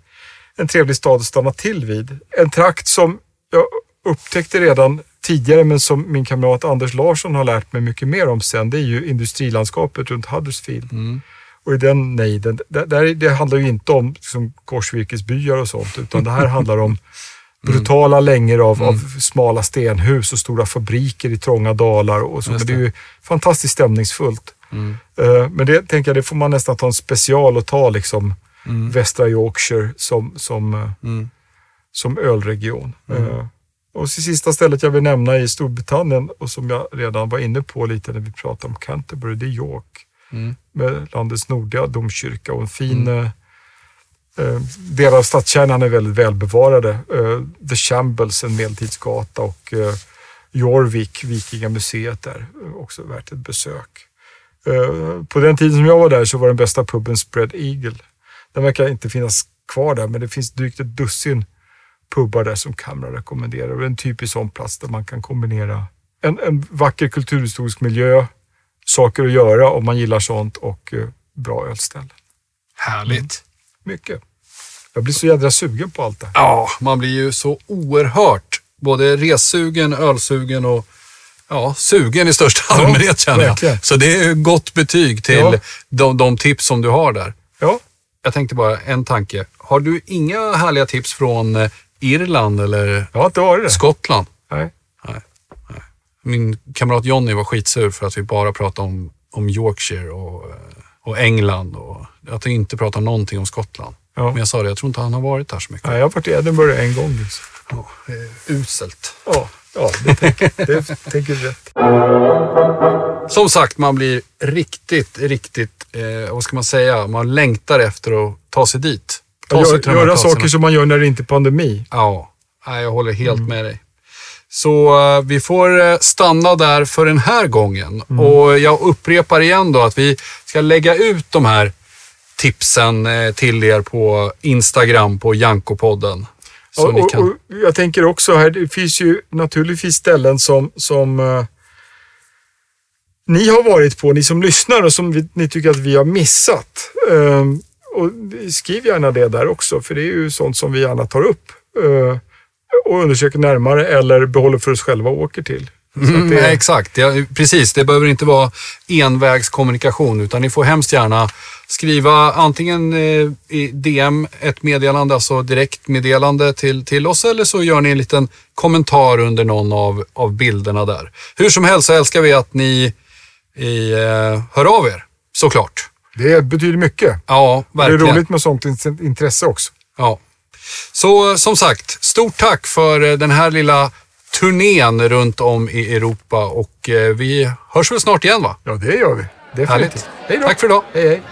en trevlig stad att stanna till vid. En trakt som jag upptäckte redan tidigare, men som min kamrat Anders Larsson har lärt mig mycket mer om sen, det är ju industrilandskapet runt Huddersfield. Och i den nejden, där, där, det handlar ju inte om liksom, korsvirkesbyar och sånt, utan det här handlar om brutala längor av, av smala stenhus och stora fabriker i trånga dalar och så. Just Men det är ju fantastiskt stämningsfullt. Mm. Eh, Men det tänker jag, det får man nästan ta en special och ta liksom västra Yorkshire som, som, Mm. som ölregion. Eh, Och sista stället jag vill nämna i Storbritannien och som jag redan var inne på lite när vi pratade om Canterbury, det är York. Mm. Med landets nordliga domkyrka och en fin Eh, Delar av stadskärnan är väldigt välbevarade. Eh, The Shambles, en medeltidsgata och eh, Jorvik, Vikingamuseet där, eh, också värt ett besök. Eh, på den tiden som jag var där så var den bästa puben Spread Eagle. Den verkar inte finnas kvar där, men det finns drygt ett dussin pubbar där som Kamra rekommenderar. Och det är en typisk sån plats där man kan kombinera en, en vacker kulturhistorisk miljö, saker att göra om man gillar sånt och eh, bra ölställen. Härligt. Mycket. Jag blir så jädra sugen på allt det här. Ja, man blir ju så oerhört både ressugen, ölsugen och ja, sugen i största Ja, allmänhet känner jag. verkligen. Så det är gott betyg till Ja. de, de tips som du har där. Ja, Jag tänkte bara en tanke. Har du inga härliga tips från eh, Irland eller jag har inte varit det. Skottland? Nej. Min kamrat Jonny var skitsur för att vi bara pratade om, om Yorkshire och, eh, och England och att vi inte pratar någonting om Skottland. Ja. Men jag sa det, jag tror inte han har varit där så mycket. Nej, jag har varit i Edinburgh en gång. Liksom. Ja, uselt. Ja, ja det, tänker, det tänker du rätt. Som sagt, man blir riktigt, riktigt, eh, vad ska man säga, man längtar efter att ta sig dit. Ta sig Gör, göra saker som man gör när det inte är pandemi. Ja, jag håller helt Mm. med dig. Så eh, vi får eh, stanna där för den här gången. Mm. Och jag upprepar igen då att vi ska lägga ut de här tipsen eh, till er på Instagram på Jankopodden. Så Och, ni kan... och jag tänker också här, det finns ju naturligtvis ställen som, som eh, ni har varit på, ni som lyssnar och som vi, ni tycker att vi har missat. Ehm, och skriv gärna det där också, för det är ju sånt som vi gärna tar upp eh, och undersöker närmare eller behåller för oss själva och åker till. Mm, det- nej, exakt, ja, precis. Det behöver inte vara envägskommunikation utan ni får hemskt gärna skriva antingen eh, i DM ett meddelande, alltså direktmeddelande till, till oss eller så gör ni en liten kommentar under någon av, av bilderna där. Hur som helst så älskar vi att ni i, eh, hör av er, såklart. Det betyder mycket. Ja, Det är verkligen. roligt med sånt in- intresse också. Ja. Så eh, som sagt, stort tack för eh, den här lilla turnén runt om i Europa och eh, vi hörs väl snart igen va? Ja, det gör vi. Definitivt. Härligt. Hej då. Tack för idag. Hej, hej.